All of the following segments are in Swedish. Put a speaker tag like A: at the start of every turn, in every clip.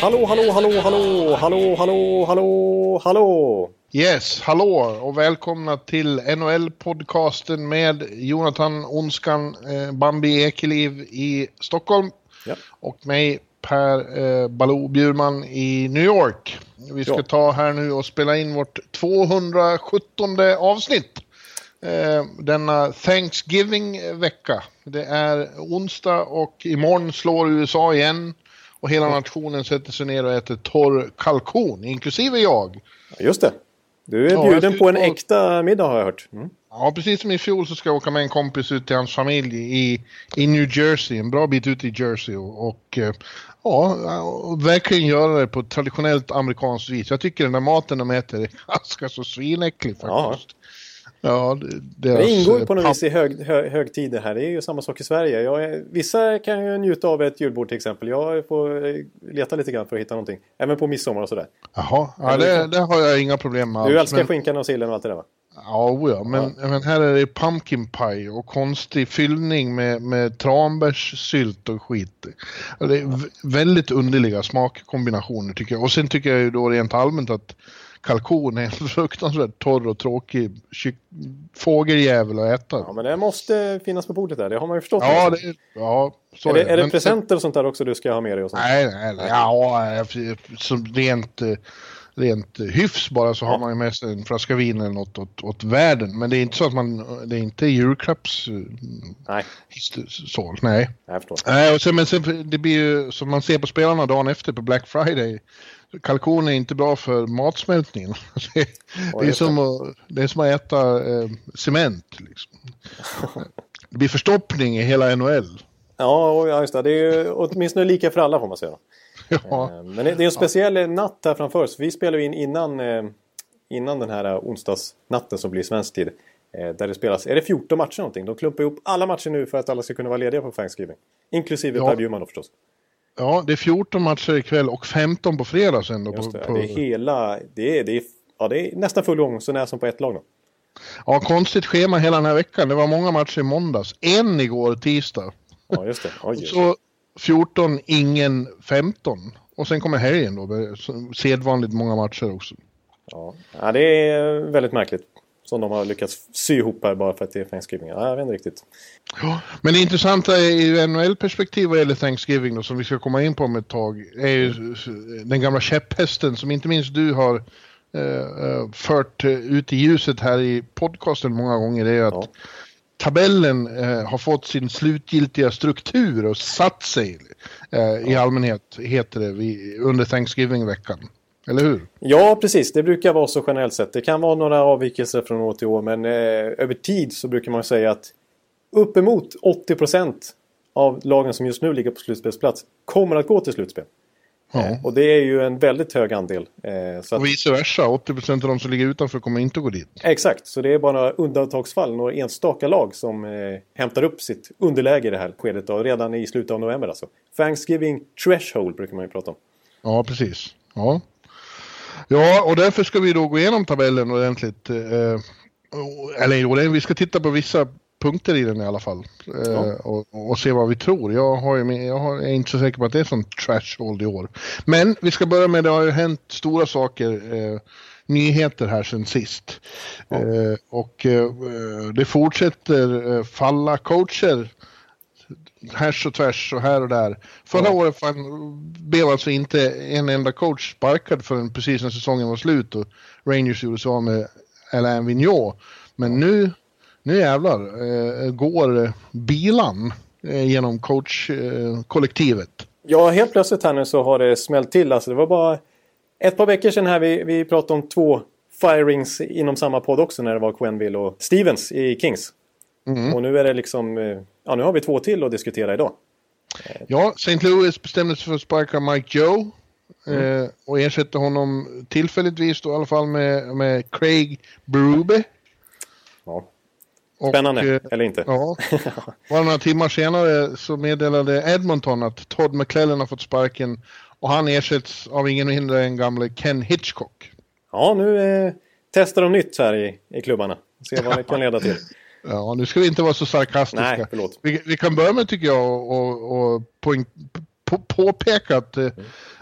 A: Hallå, hallå, hallå, hallå, hallå, hallå, hallå, hallå.
B: Yes, hallå och välkomna till NHL-podcasten med Jonathan Onskan eh, Bambi Ekeliv i Stockholm
A: Ja.
B: och mig Per eh, Baloo Bjurman i New York. Vi ska
A: Ja.
B: ta här nu och spela in vårt 217 avsnitt. Eh, denna Thanksgiving-vecka. Det är onsdag och imorgon slår USA igen och hela nationen sätter sig ner och äter torr kalkon, inklusive jag.
A: Just det. Du är
B: Ja,
A: bjuden på en
B: skulle-
A: äkta middag har jag hört. Mm.
B: Ja, precis som i fjol så ska jag åka med en kompis ut till hans familj i, i New Jersey, en bra bit ut i Jersey och, och eh, ja, och verkligen göra det på traditionellt amerikanskt vis. Jag tycker den där maten de äter är ganska så svinäcklig faktiskt. Ja, det, deras,
A: Det ingår
B: eh,
A: på något vis i hög, hö, högtider här. Det är ju samma sak i Sverige. Jag vissa kan ju njuta av ett julbord till exempel. Jag får eh, leta lite grann för att hitta någonting. Även på midsommar och sådär.
B: Jaha, ja, det, det har jag inga problem med
A: Du älskar
B: men-
A: skinkan och sillen och allt det där va?
B: Ja, ja, men, men här är det pumpkin pie och konstig fyllning med, med tranbärssylt och skit. Det är väldigt underliga smakkombinationer tycker jag. Och sen tycker jag ju då rent allmänt att kalkon är en fruktansvärt torr och tråkig fågeljävel att äta.
A: Ja, men det måste finnas på bordet där. Det har man ju förstått.
B: Ja, det, ja så
A: är det, är det
B: Men-
A: presenter och sånt där också du ska ha med dig? Och sånt?
B: Nej, nej, nej. Ja, som rent, eh, rent hyfs bara så har man ju med sig en flaska vin eller något åt, åt världen. Men det är inte så att man, det är inte julklapps... eh,
A: Nej,
B: Så, nej.
A: jag förstår.
B: Nej, och sen, men sen, det blir ju som man ser på spelarna dagen efter på Black Friday. Kalkon är inte bra för matsmältningen. Det, är- det, är,
A: just
B: som att, det är som att äta eh, cement. Liksom. Det blir förstoppning i hela NHL.
A: Ja, ja, just det. Det är ju åtminstone lika för alla får man säga.
B: Ja,
A: Eh, Men det är en speciell eh, natt här framför oss. Vi spelar in innan, eh, innan den här onsdagsnatten som blir svensk tid. Där det spelas, är det 14 matcher någonting? De klumpar ihop alla matcher nu för att alla ska kunna vara lediga på Thanksgiving. Inklusive
B: Ja.
A: Per Bjurman då förstås.
B: Ja, det är 14 matcher ikväll och 15 på fredag sen. Då, på,
A: det,
B: på,
A: det är hela... Det är, det är, ja, det är nästan full gång, så när som på ett lag då.
B: Ja, konstigt schema hela den här veckan. Det var många matcher i måndags. En igår tisdag.
A: Ja, just det. Oj.
B: Så 14, ingen 15. Och sen kommer helgen då. Sedvanligt många matcher också.
A: Ja. ja, det är väldigt märkligt. Som de har lyckats sy ihop här bara för att det är Thanksgiving. Ja, jag vet inte riktigt.
B: Ja, men det intressanta i NHL-perspektiv vad gäller Thanksgiving då, som vi ska komma in på om ett tag, är ju den gamla käpphästen som inte minst du har eh, eh, fört ut i ljuset här i podcasten många gånger. Det är att
A: Ja.
B: tabellen eh, har fått sin slutgiltiga struktur och satt sig eh, i allmänhet, heter det, vid, under Thanksgiving-veckan. Eller hur?
A: Ja, precis. Det brukar vara så generellt sett. Det kan vara några avvikelser från år till år, men eh, över tid så brukar man säga att uppemot 80% av lagen som just nu ligger på slutspelsplats kommer att gå till slutspel.
B: Ja.
A: Eh, och det är ju en väldigt hög andel. Eh, så att,
B: Och vice versa, 80% av de som ligger utanför kommer inte att gå dit.
A: exakt, så det är bara undantagsfall, några enstaka lag som eh, hämtar upp sitt underläge i det här skedet då, redan i slutet av november alltså. Thanksgiving threshold brukar man ju prata om.
B: Ja, precis. Ja. Ja, och därför ska vi då gå igenom tabellen ordentligt. Eh, eller jo, vi ska titta på vissa punkter i den i alla fall. Eh,
A: Ja.
B: och, och se vad vi tror. Jag, har jag har, är inte så säker på att det är sån trashhold i år. Men vi ska börja med, det har ju hänt stora saker. Eh, nyheter här sen sist.
A: Ja.
B: Och det fortsätter falla coacher härs och tvärs och här och där. Förra
A: Ja.
B: året fan, blev alltså inte en enda coach sparkad förrän precis när säsongen var slut och Rangers gjorde sig av med Alain Vigneault. Men nu, nu jävlar eh, går eh, bilan eh, genom coachkollektivet.
A: Ja, helt plötsligt här nu så har det smällt till. Alltså, det var bara ett par veckor sedan här vi, vi pratade om två firings inom samma podd också när det var Quenville och Stevens i Kings.
B: Mm.
A: Och nu är det liksom, eh, ja nu har vi två till att diskutera idag.
B: Ja, St. Louis bestämde sig för att sparka Mike Joe. Mm. Eh, och ersätta honom tillfälligtvis då i alla fall med, med Craig Berube.
A: Ja. Spännande, och, eh, eller inte?
B: Ja. Bara några timmar senare så meddelade Edmonton att Todd McClellan har fått sparken och han ersätts av ingen mindre än gamle Ken Hitchcock.
A: Ja, nu eh, testar de nytt här i, i klubbarna. Se vad det kan leda till.
B: Ja, nu ska vi inte vara så sarkastiska.
A: Nej, förlåt.
B: Vi, vi kan börja med, tycker jag, och, och poäng, på, påpeka att mm.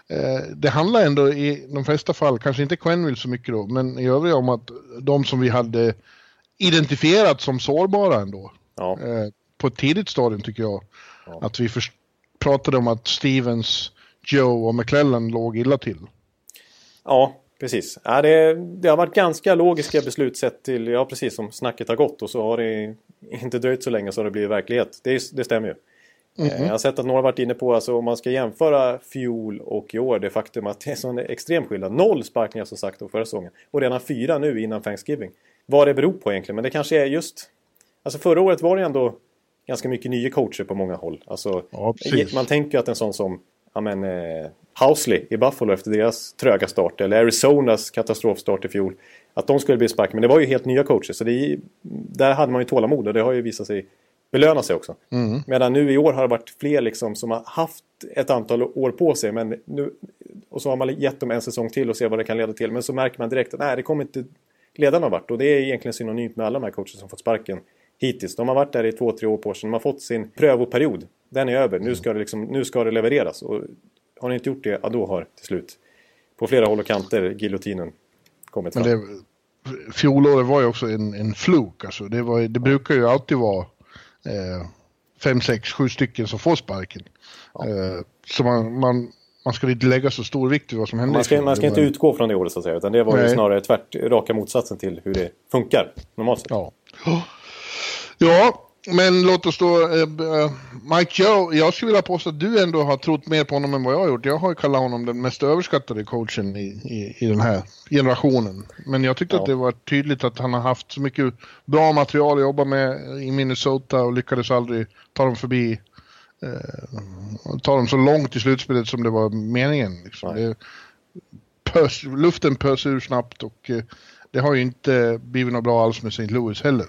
B: eh, det handlar ändå i de flesta fall, kanske inte Quenville så mycket då, men i övrigt om att de som vi hade identifierat som sårbara ändå. Ja. Eh, på ett tidigt stadium tycker jag. Ja. Att vi pratade om att Stevens, Joe och McClellan låg illa till.
A: Ja, precis. Ja, det, det, har varit ganska logiska beslut sett till, ja precis som snacket har gått och så har det inte dröjt så länge så har det blivit verklighet. Det, det stämmer ju. Mm -hmm. Jag har sett att några varit inne på, alltså om man ska jämföra fjol och i år, det faktum att det är sån extrem skillnad. Noll sparkningar som sagt av förra säsongen. Och redan fyra nu innan Thanksgiving. Vad det beror på egentligen, men det kanske är just... Alltså förra året var det ändå ganska mycket nya coacher på många håll. Alltså, ja, man tänker att en sån som ja, men, eh, Housley i Buffalo efter deras tröga start, eller Arizonas katastrofstart i fjol, att de skulle bli sparkade. Men det var ju helt nya coacher, så det, där hade man ju tålamod och det har ju visat sig belöna sig också. Mm. Medan nu i år har det varit fler liksom som har haft ett antal år på sig. Men nu, och så har man gett dem en säsong till och ser vad det kan leda till. Men så märker man direkt att nej, det kommer inte leda någon vart. Och det är egentligen synonymt med alla de här coacherna som fått sparken hittills. De har varit där i två, tre år på sig. De har fått sin prövoperiod. Den är över. Nu ska det, liksom, nu ska det levereras. Och har ni inte gjort det, ja, då har till slut på flera håll och kanter giljotinen kommit fram. Men
B: det, fjolåret var ju också en, en fluk. Alltså. Det, var, det brukar ju alltid vara eh, fem, sex, sju stycken som får sparken. Ja. Eh, så man, man, man ska inte lägga så stor vikt vid vad som händer.
A: Man ska, man ska inte utgå från det året så att säga. Utan det var ju snarare tvärt, raka motsatsen till hur det funkar normalt sett.
B: Ja. Ja, men låt oss då, uh, Mike Joe, jag skulle vilja påstå att du ändå har trott mer på honom än vad jag har gjort. Jag har ju kallat honom den mest överskattade coachen i, i, i den här generationen. Men jag tyckte ja. att det var tydligt att han har haft så mycket bra material att jobba med i Minnesota och lyckades aldrig ta dem förbi, uh, ta dem så långt i slutspelet som det var meningen. Liksom. Det, pös, luften pös ur snabbt och uh, det har ju inte blivit något bra alls med St. Louis heller.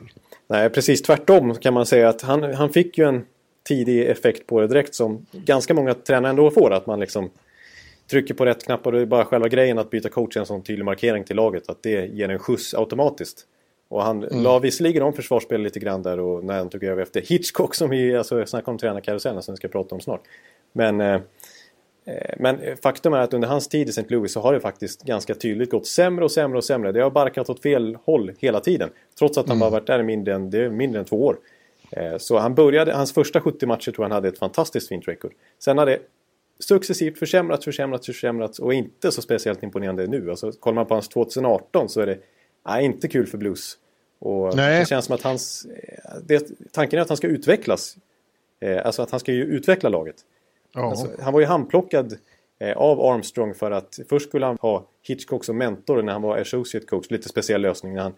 A: Nej, precis tvärtom kan man säga att han, han fick ju en tidig effekt på det direkt som ganska många tränare ändå får. Att man liksom trycker på rätt knappar. Det är bara själva grejen att byta coach en sån tydlig markering till laget. Att det ger en skjuts automatiskt. Och han mm. la visserligen om försvarsspelet lite grann där och när han tog över efter Hitchcock som vi alltså, snackar om tränarkarusellen som vi ska prata om snart. Men Eh, men faktum är att under hans tid i St. Louis så har det faktiskt ganska tydligt gått sämre och sämre och sämre. Det har barkat åt fel håll hela tiden. Trots att han mm. bara varit där mindre än, det är mindre än två år. Eh, så han började, hans första 70 matcher tror jag han hade ett fantastiskt fint record. Sen har det successivt försämrats, försämrats, försämrats och inte så speciellt imponerande nu. Alltså, kollar man på hans 2018 så är det nej, inte kul för Blues. Och nej. det känns som att hans... Eh, det, tanken är att han ska utvecklas. Alltså att han ska ju utveckla laget. Alltså, han var ju handplockad eh, av Armstrong för att först skulle han ha Hitchcock som mentor när han var associate coach. Lite speciell lösning när, han,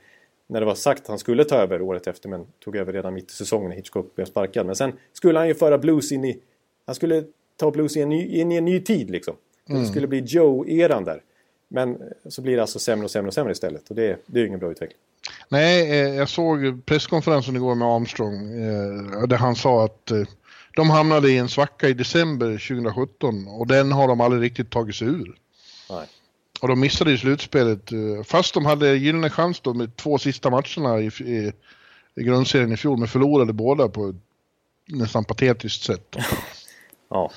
A: när det var sagt att han skulle ta över året efter men tog över redan mitt i säsongen när Hitchcock blev sparkad. Men sen skulle han ju föra blues in i... Han skulle ta blues in i en ny, in i en ny tid liksom. Mm. Det skulle bli Joe-eran där. Men så blir det alltså sämre och sämre och sämre istället. Och det, det är ju ingen bra utveckling.
B: Nej, eh, jag såg presskonferensen igår med Armstrong. Eh, där han sa att de hamnade i en svacka i december 2017 och den har de aldrig riktigt tagit sig ur. Nej. Och de missade ju slutspelet, eh, fast de hade gyllene chans då med två sista matcherna i, i, i grundserien i fjol, men förlorade båda på ett nästan patetiskt sätt.
A: ja.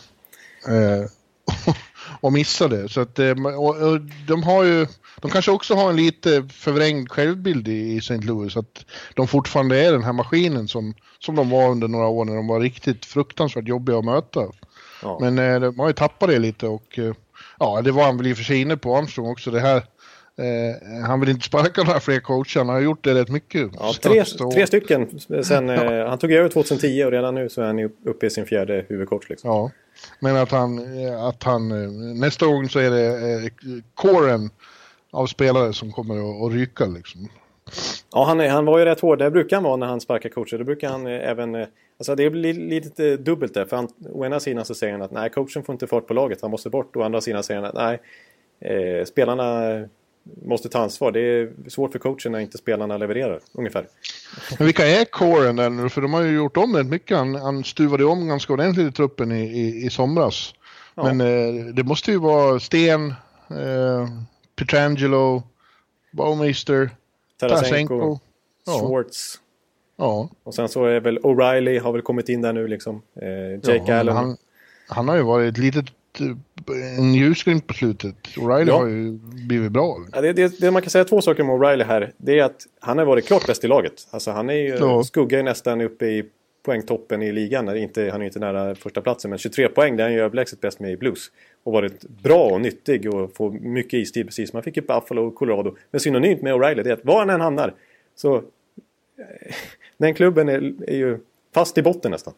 B: Eh, och missade. Så att, eh, och, och de har ju, de kanske också har en lite förvrängd självbild i, i St. Louis. Att de fortfarande är den här maskinen som, som de var under några år när de var riktigt fruktansvärt jobbiga att möta. Ja. Men eh, de har ju tappat det lite och eh, ja, det var han väl i och för sig inne på Armstrong också. Det här, eh, han vill inte sparka några fler coacher, han har gjort det rätt mycket.
A: Ja, tre, tre stycken sen, ja. han tog över 2010 och redan nu så är han uppe i sin fjärde huvudcoach. Liksom.
B: Ja. Men att han, att han, nästa gång så är det eh, kåren av spelare som kommer att, att ryka liksom.
A: Ja, han, han var ju rätt hård. Det brukar han vara när han sparkar coacher. Då brukar han eh, även... Eh, Alltså det blir lite dubbelt där. För han, å ena sidan så säger han att nej, coachen får inte fart på laget, han måste bort. Å andra sidan säger han att nej, eh, spelarna måste ta ansvar. Det är svårt för coachen när inte spelarna levererar, ungefär.
B: Men vilka är coren där nu? För de har ju gjort om rätt mycket. Han, han stuvade om ganska ordentligt i truppen i, i, i somras. Ja. Men eh, det måste ju vara Sten, eh, Petrangelo, Baumeister, Tarasenko,
A: ja. Schwartz. Ja. Och sen så är väl O'Reilly har väl kommit in där nu liksom. Eh, Jake ja, Allen.
B: Han, han, har ju varit ett litet en ljusglimt på slutet. O'Reilly ja. har ju blivit bra.
A: Ja, det, det, det, man kan säga två saker om O'Reilly här. Det är att han har varit klart bäst i laget. Alltså han är ju, ja. skuggar ju nästan uppe i poängtoppen i ligan. Inte, han är ju inte nära första platsen men 23 poäng det är han ju överlägset bäst med i Blues. Och varit bra och nyttig och få mycket istid precis. Man fick ju Buffalo och Colorado. Men synonymt med O'Reilly det är att var han än hamnar så... Eh, den klubben är, är ju fast i botten nästan.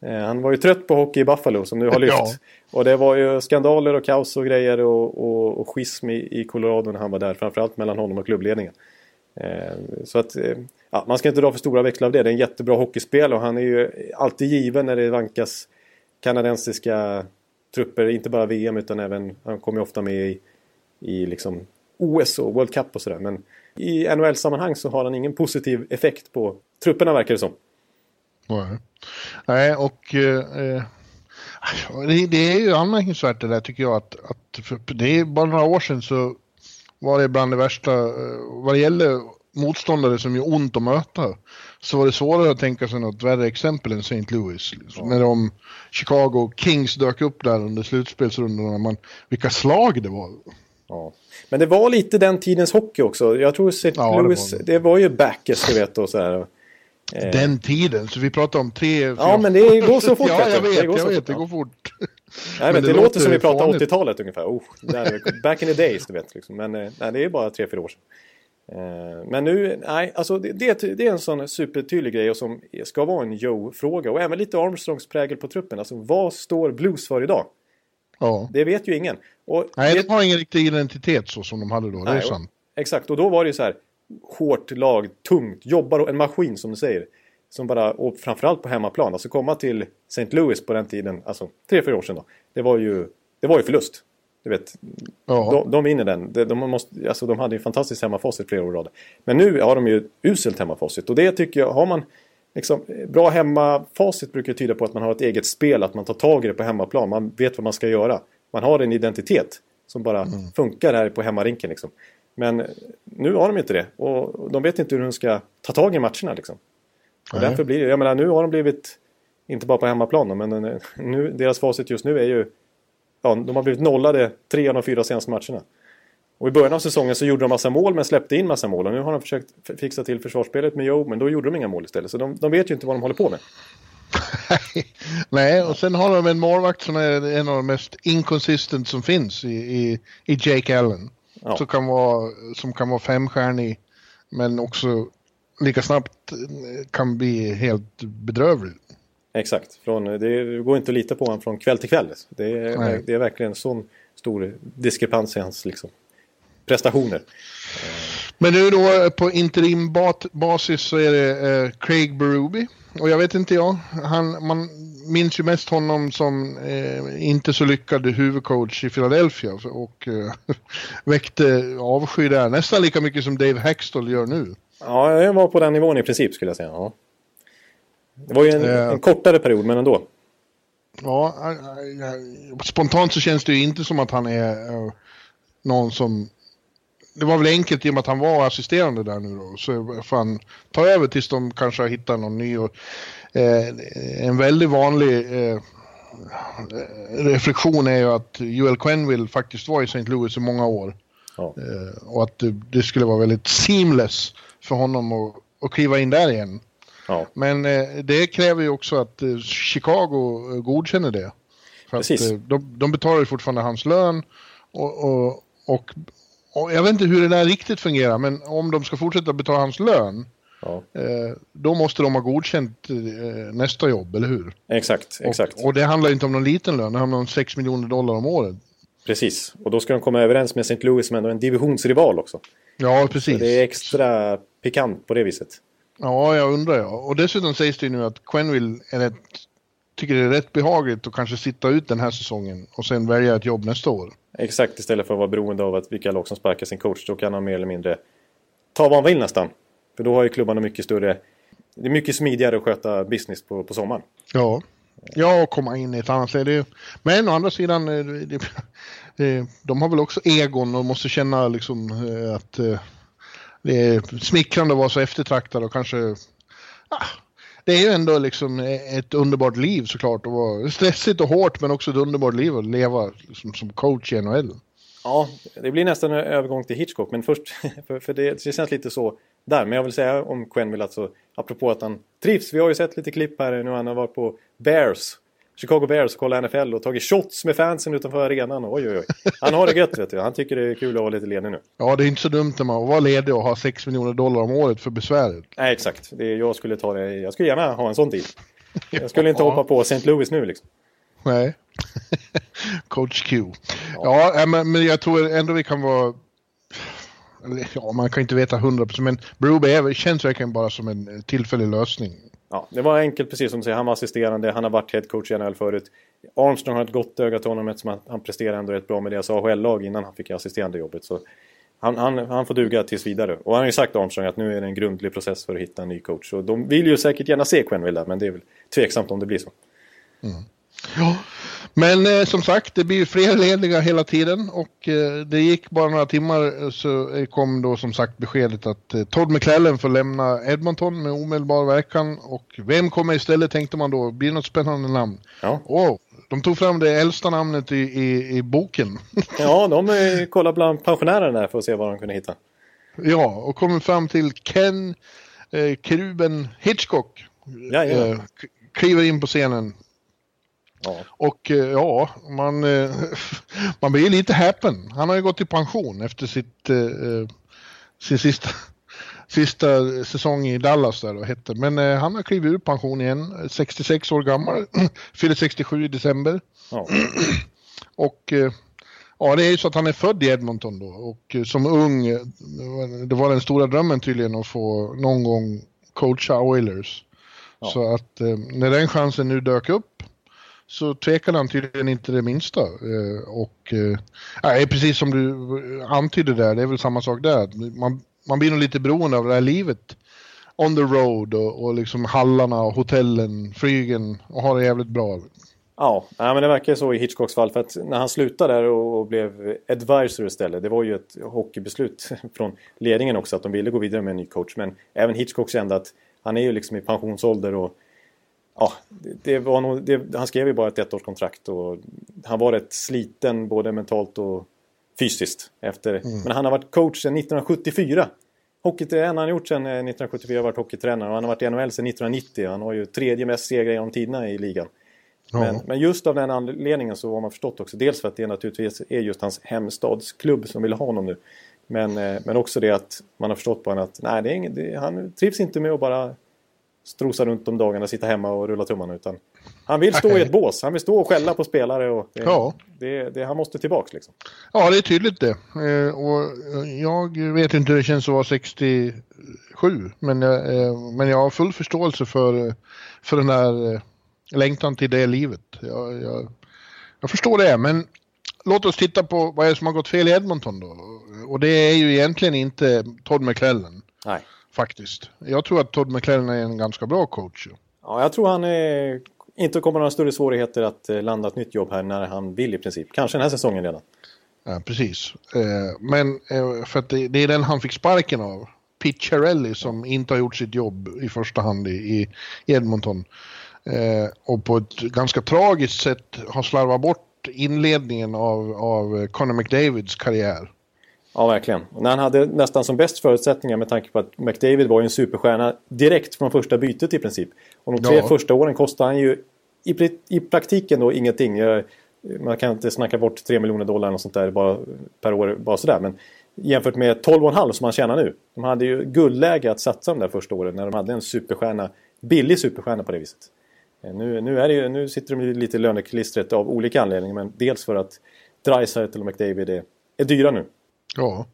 A: Eh, han var ju trött på hockey i Buffalo som nu har lyft. Ja. Och det var ju skandaler och kaos och grejer och, och, och schism i, i Colorado när han var där. Framförallt mellan honom och klubbledningen. Eh, så att eh, ja, man ska inte dra för stora växlar av det. Det är en jättebra hockeyspel och han är ju alltid given när det vankas kanadensiska trupper. Inte bara VM utan även, han kommer ju ofta med i, i liksom OS och World Cup och sådär. Men i NHL-sammanhang så har han ingen positiv effekt på trupperna verkar det som.
B: Nej, Nej och eh, det, det, är ju anmärkningsvärt det där tycker jag att, att det är bara några år sedan så var det bland det värsta eh, vad det gäller motståndare som gör ont att möta så var det svårare att tänka sig något värre exempel än St. Louis. Liksom. Ja. När de Chicago Kings dök upp där under slutspelsrundorna. Man, vilka slag det var.
A: Ja. Men det var lite den tidens hockey också. Jag tror St. Ja, Louis, det var, det var ju backers du vet och så här.
B: Eh. Den tiden, så vi pratar om tre...
A: Fyra, ja, men det går så fort.
B: ja, jag vet, det går, jag vet, det går fort.
A: Nej, men, men det, det låter, som vi pratar 80-talet ungefär. Oh, där, back in the days, du vet. Liksom. Men eh, nej, det är bara tre, fyra år sedan. Eh, men nu, nej, alltså det, det, är en sån supertydlig grej och som ska vara en Joe-fråga. Och även lite Armstrongs prägel på truppen. Alltså vad står Blues för idag? Ja. Det vet ju ingen. Och
B: nej, det... de har ingen riktig identitet så som de hade då, nej, det är sant.
A: Exakt, och då var det ju så här hårt lag, tungt, jobbar och en maskin som du säger. Som bara, och framförallt på hemmaplan, alltså komma till St. Louis på den tiden, alltså tre, fyra år sedan då. Det var ju, det var ju förlust. Du vet, de, de vinner den. De, de, måste, alltså, de hade ju fantastiskt hemmafacit flera år i rad. Men nu har de ju uselt hemmafacit. Och det tycker jag, har man liksom, bra hemmafacit brukar tyda på att man har ett eget spel, att man tar tag i det på hemmaplan. Man vet vad man ska göra. Man har en identitet som bara mm. funkar här på hemmarinken. Liksom. Men nu har de inte det. Och de vet inte hur de ska ta tag i matcherna. Liksom. Och därför blir det, jag menar nu har de blivit, inte bara på hemmaplan men eh, nu, deras facit just nu är ju, ja de har blivit nollade tre av de fyra senaste matcherna. Och i början av säsongen så gjorde de massa mål men släppte in massa mål. Och nu har de försökt fixa till försvarsspelet med Joe men då gjorde de inga mål istället. Så de, de vet ju inte vad de håller på med.
B: Nej, och sen har de en målvakt som är en av de mest inconsistent som finns i, i, i Jake Allen. Ja. Som, kan vara, som kan vara femstjärnig men också lika snabbt kan bli helt bedrövlig.
A: Exakt, från, det går inte att lita på honom från kväll till kväll. Det är, det är verkligen en sån stor diskrepans i hans liksom, prestationer.
B: Men nu då på interimbasis så är det eh, Craig Berube. Och jag vet inte jag, han, man minns ju mest honom som eh, inte så lyckad huvudcoach i Philadelphia och eh, väckte avsky där nästan lika mycket som Dave Hextall gör nu.
A: Ja, jag var på den nivån i princip skulle jag säga. Ja. Det var ju en, eh, en kortare period, men ändå.
B: Ja, spontant så känns det ju inte som att han är uh, någon som... Det var väl enkelt i och med att han var assisterande där nu då. Så fan, ta över tills de kanske har hittat någon ny. Och, en väldigt vanlig uh, reflektion är ju att Joel Quenville faktiskt var i St. Louis i många år. Ja. och att det, skulle vara väldigt seamless för honom att, att kliva in där igen. Ja. Men eh, det kräver ju också att eh, Chicago eh, godkänner det. För Precis. att eh, de, de betalar ju fortfarande hans lön och, och, och, och, jag vet inte hur det där riktigt fungerar men om de ska fortsätta betala hans lön Ja. Eh, då måste de ha godkänt eh, nästa jobb, eller hur?
A: Exakt, exakt.
B: Och, och, det handlar inte om någon liten lön, det handlar om 6 miljoner dollar om året.
A: Precis, och då ska de komma överens med St. Louis som ändå är en divisionsrival också.
B: Ja, precis.
A: Så det är extra pikant på det viset.
B: Ja, jag undrar ja. Och dessutom sägs det ju nu att Quenville är rätt, tycker det är rätt behagligt att kanske sitta ut den här säsongen och sen välja ett jobb nästa år.
A: Exakt, istället för att vara beroende av att vilka lag som sparkar sin coach. Då kan han mer eller mindre ta vad han vill nästan. För då har ju klubbarna mycket större... Det är mycket smidigare att sköta business på, på sommaren.
B: Ja. Ja, och komma in i ett annat läge. Men å andra sidan, eh, det, det, de har väl också egon och måste känna liksom eh, att eh, det är smickrande att vara så eftertraktad och kanske... Ah, det är ju ändå liksom ett underbart liv såklart att vara stressigt och hårt men också ett underbart liv att leva liksom, som coach i NHL.
A: Ja, det blir nästan en övergång till Hitchcock men först, för, för det, det känns lite så där. Men jag vill säga om Quenville alltså, apropå att han trivs. Vi har ju sett lite klipp här nu. Han har varit på Bears. Chicago Bears och kollat NFL och tagit shots med fansen utanför arenan. Oj, oj, oj. Han har det gött vet du. Han tycker det är kul att vara lite ledig nu.
B: Ja, det är inte så dumt när man var ledig och ha 6 miljoner dollar om året för besväret.
A: Nej, exakt. Det, jag skulle ta det. Jag skulle gärna ha en sån tid. Jag skulle inte hoppa på St. Louis nu liksom.
B: Nej. Coach Q. Ja, ja men, men jag tror ändå vi kan vara ja, man kan inte veta 100% men Broby känns verkligen bara som en tillfällig lösning.
A: Ja, det var enkelt precis som du säger. Han var assisterande, han har varit headcoach i NHL förut. Armstrong har ett gott öga till honom eftersom han presterar ändå rätt bra med deras AHL-lag innan han fick assisterande jobbet. Så han, han, han får duga tills vidare. Och han har ju sagt Armstrong att nu är det en grundlig process för att hitta en ny coach. Så de vill ju säkert gärna se Quenneville där, men det är väl tveksamt om det blir så.
B: Mm. Ja, men eh, som sagt, det blir fler lediga hela tiden och eh, det gick bara några timmar eh, så kom då som sagt beskedet att eh, Todd McClellan får lämna Edmonton med omedelbar verkan och vem kommer istället tänkte man då, blir något spännande namn? Ja. Oh, de tog fram det äldsta namnet i, i, i boken.
A: ja, de eh, kollade bland pensionärerna för att se vad de kunde hitta.
B: Ja, och kom fram till Ken eh, Kruben Hitchcock. Ja, ja. Eh, kliver in på scenen Ja. Och eh, ja, man, eh, man blir lite häpen. Han har ju gått i pension efter sitt, eh, sin sista, sista säsong i Dallas där och hette. Men han har klivit ur pension igen, 66 år gammal, fyller 67 i december. Ja. och ja, det är ju så att han är född i Edmonton då och som ung, det var den stora drömmen tydligen att få någon gång coacha Oilers. Ja. Så att när den chansen nu dök upp så tvekade han tydligen inte det minsta. Eh, och äh, precis som du antydde där, det är väl samma sak där. Man, man blir nog lite beroende av det här livet. On the road och, och liksom hallarna och hotellen, flygen och ha det jävligt bra.
A: Ja, men det verkar så i Hitchcocks fall. För att när han slutade där och blev advisor istället. Det var ju ett hockeybeslut från ledningen också att de ville gå vidare med en ny coach. Men även Hitchcock kände att han är ju liksom i pensionsålder och ja, det var nog, det, han skrev ju bara ett ettårskontrakt och han var rätt sliten både mentalt och fysiskt. Efter, mm. Men han har varit coach sedan 1974. Hockeytränare han har gjort sedan 1974 har varit hockeytränare och han har varit i NHL sedan 1990. Han har ju tredje mest segrar genom tiderna i ligan. Ja. Men, men, just av den anledningen så har man förstått också. Dels för att det naturligtvis är just hans hemstadsklubb som vill ha honom nu. Men, eh, men också det att man har förstått på honom att nej, det är ingen, det, han trivs inte med att bara strosa runt om dagarna, sitta hemma och rulla tummarna. Utan han vill stå i ett bås. Han vill stå och skälla på spelare. Och det, ja. det, det, han måste tillbaks liksom.
B: Ja, det är tydligt det. Eh, och jag vet inte hur det känns att vara 67. Men jag, eh, men jag har full förståelse för, för den där eh, längtan till det livet. Jag, jag, jag förstår det. Men låt oss titta på vad är det som har gått fel i Edmonton då. Och det är ju egentligen inte Todd McClellan.
A: Nej.
B: Faktiskt. Jag tror att Todd McLaren är en ganska bra coach.
A: Ja, jag tror han är, inte kommer några större svårigheter att eh, landa ett nytt jobb här när han vill i princip. Kanske den här säsongen redan.
B: Ja, precis. Eh, men eh, för att det är den han fick sparken av. Picciarelli som inte har gjort sitt jobb i första hand i Edmonton. Och på ett ganska tragiskt sätt har slarvat bort inledningen av, av Conor McDavids karriär.
A: Ja, verkligen. När han hade nästan som bäst förutsättningar med tanke på att McDavid var ju en superstjärna direkt från första bytet i princip. Och de tre ja. första åren kostade han ju i, i praktiken då ingenting. Man kan inte snacka bort 3 miljoner dollar och sånt där bara, per år bara sådär. Men jämfört med 12,5 som han tjänar nu. De hade ju guldläge att satsa de där första åren när de hade en superstjärna. Billig superstjärna på det viset. Eh, nu, nu, är det ju, nu sitter de lite i löneklistret av olika anledningar. Men dels för att Dreisaitl och McDavid är, är dyra nu.
B: Ja.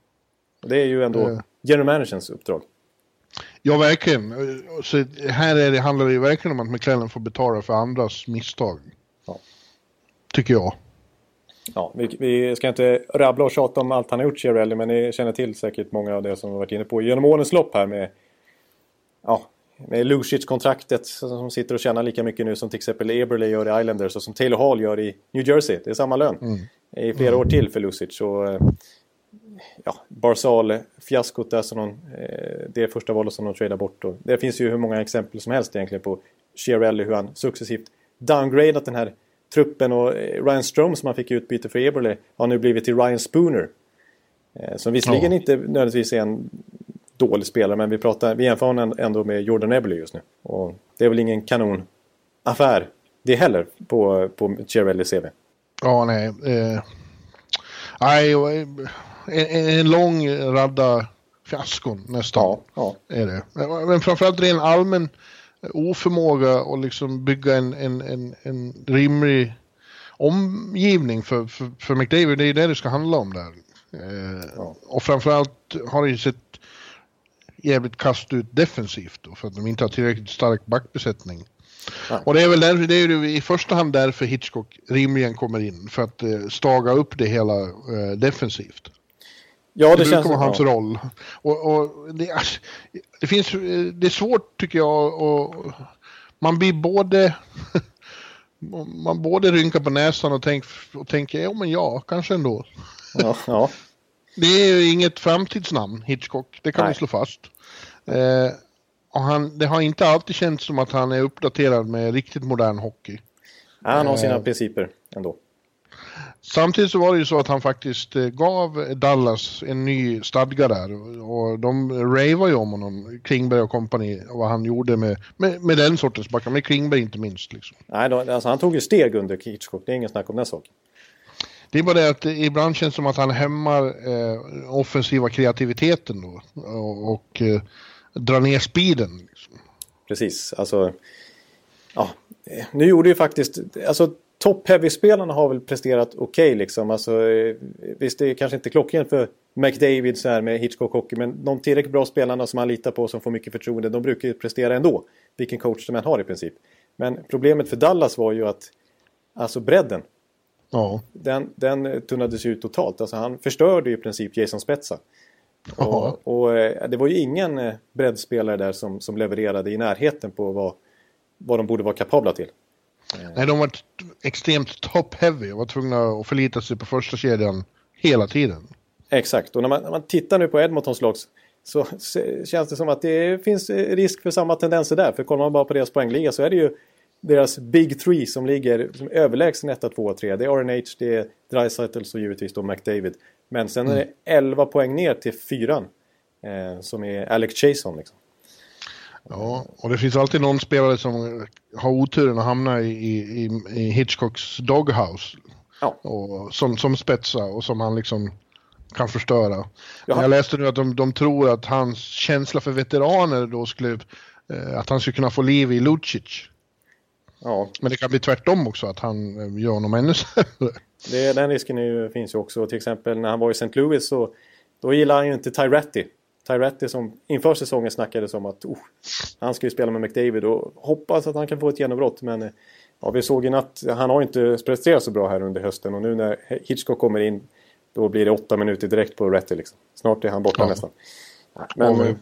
A: Det är ju ändå uh. general managerns uppdrag.
B: Ja, verkligen. Så här är det, handlar det ju verkligen om att McLaren får betala för andras misstag.
A: Ja.
B: Tycker jag.
A: Ja, vi, vi, ska inte rabbla och tjata om allt han har gjort, Chiarelli, men ni känner till säkert många av det som vi varit inne på genom årens lopp här med, ja, med Lucic-kontraktet som sitter och tjänar lika mycket nu som till exempel Eberle gör i Islanders och som Taylor Hall gör i New Jersey. Det är samma lön mm. i flera år till för Lucic. Och, eh, ja, Barzal-fiaskot där som någon, eh, det första valet som de tradar bort. Och det finns ju hur många exempel som helst egentligen på Chiarelli, hur han successivt downgradat den här truppen och eh, Ryan Strom som han fick utbyte för Eberle har nu blivit till Ryan Spooner. Som visserligen ja. inte nödvändigtvis är en dålig spelare men vi, pratar, vi jämför honom ändå med Jordan Eberle just nu. Och det är väl ingen kanonaffär det heller på, på Chiarelli CV.
B: Ja, nej. Eh, en, en lång radda fiaskon nästan. Ja, ja. Är det. Men framförallt ren allmän oförmåga att liksom bygga en, en, en, en rimlig omgivning för, för, för McDavid. Det är det det ska handla om där. Eh, ja. Och framförallt har det ju sett jävligt kast ut defensivt då, för att de inte har tillräckligt stark backbesättning. Ja. Och det är väl därför, det är ju i första hand därför Hitchcock rimligen kommer in, för att eh, staga upp det hela eh, defensivt. Ja, det, det brukar vara hans roll. Och, och det, det, finns, det är svårt tycker jag och man blir både man både rynkar på näsan och, tänk, och tänker ja men ja, kanske ändå. Ja, ja. Det är ju inget framtidsnamn, Hitchcock, det kan Nej. vi slå fast. Eh, och han, det har inte alltid känts som att han är uppdaterad med riktigt modern hockey.
A: Han har sina eh, principer ändå.
B: Samtidigt så var det ju så att han faktiskt eh, gav Dallas en ny stadga där och de ravar ju om honom, Klingberg och kompani, vad han gjorde med, med, med den sortens backar, med Klingberg inte minst. Liksom.
A: Nej, då, alltså han tog ju steg under Hitchcock, det är ingen snack om den saken.
B: Det är bara det att ibland känns det som att han hämmar eh, offensiva kreativiteten då och, och eh, drar ner speeden. Liksom.
A: Precis, alltså ja, nu gjorde ju faktiskt, alltså top-heavy-spelarna har väl presterat okej okay, liksom. Alltså, eh, visst, det är kanske inte klockrent för McDavid så här med Hitchcock Hockey. Men de tillräckligt bra spelarna som han litar på som får mycket förtroende. De brukar ju prestera ändå. Vilken coach de än har i princip. Men problemet för Dallas var ju att alltså bredden. Ja. Den, den tunnades ut totalt. Alltså han förstörde ju i princip Jason Spetsa. Och, och, eh, det var ju ingen eh, breddspelare där som, som levererade i närheten på vad, vad de borde vara kapabla till.
B: Nej, de var extremt top-heavy och var tvungna att förlita sig på första kedjan hela tiden.
A: Exakt, och när man, när man tittar nu på Edmontons lag så känns det som att det finns risk för samma tendenser där. För kollar man bara på deras poängliga så är det ju deras Big Three som ligger som överlägsen 1, 2 och 3. Det är RNH, det är Dreisaitl och givetvis då McDavid. Men sen är det 11 mm. poäng ner till fyran. Eh, som är Alex Chason liksom.
B: Ja, och det finns alltid någon spelare som har oturen att hamna i, i, i Hitchcocks doghouse. Ja. Och, som, som spetsar och som han liksom kan förstöra. Jaha. Jag läste nu att de, de tror att hans känsla för veteraner då skulle, eh, att han skulle kunna få liv i Lucic. Ja. Men det kan bli tvärtom också, att han eh, gör honom ännu sämre.
A: Det, den risken ju, finns ju också. Till exempel när han var i St. Louis så då gillar han ju inte Tyratti. Tyratti som inför säsongen snackades om att oh, han ska ju spela med McDavid och hoppas att han kan få ett genombrott. Men ja, vi såg i natt, han har inte presterat så bra här under hösten och nu när Hitchcock kommer in då blir det åtta minuter direkt på Ratty liksom. Snart är han borta ja. nästan.
B: Men, ja,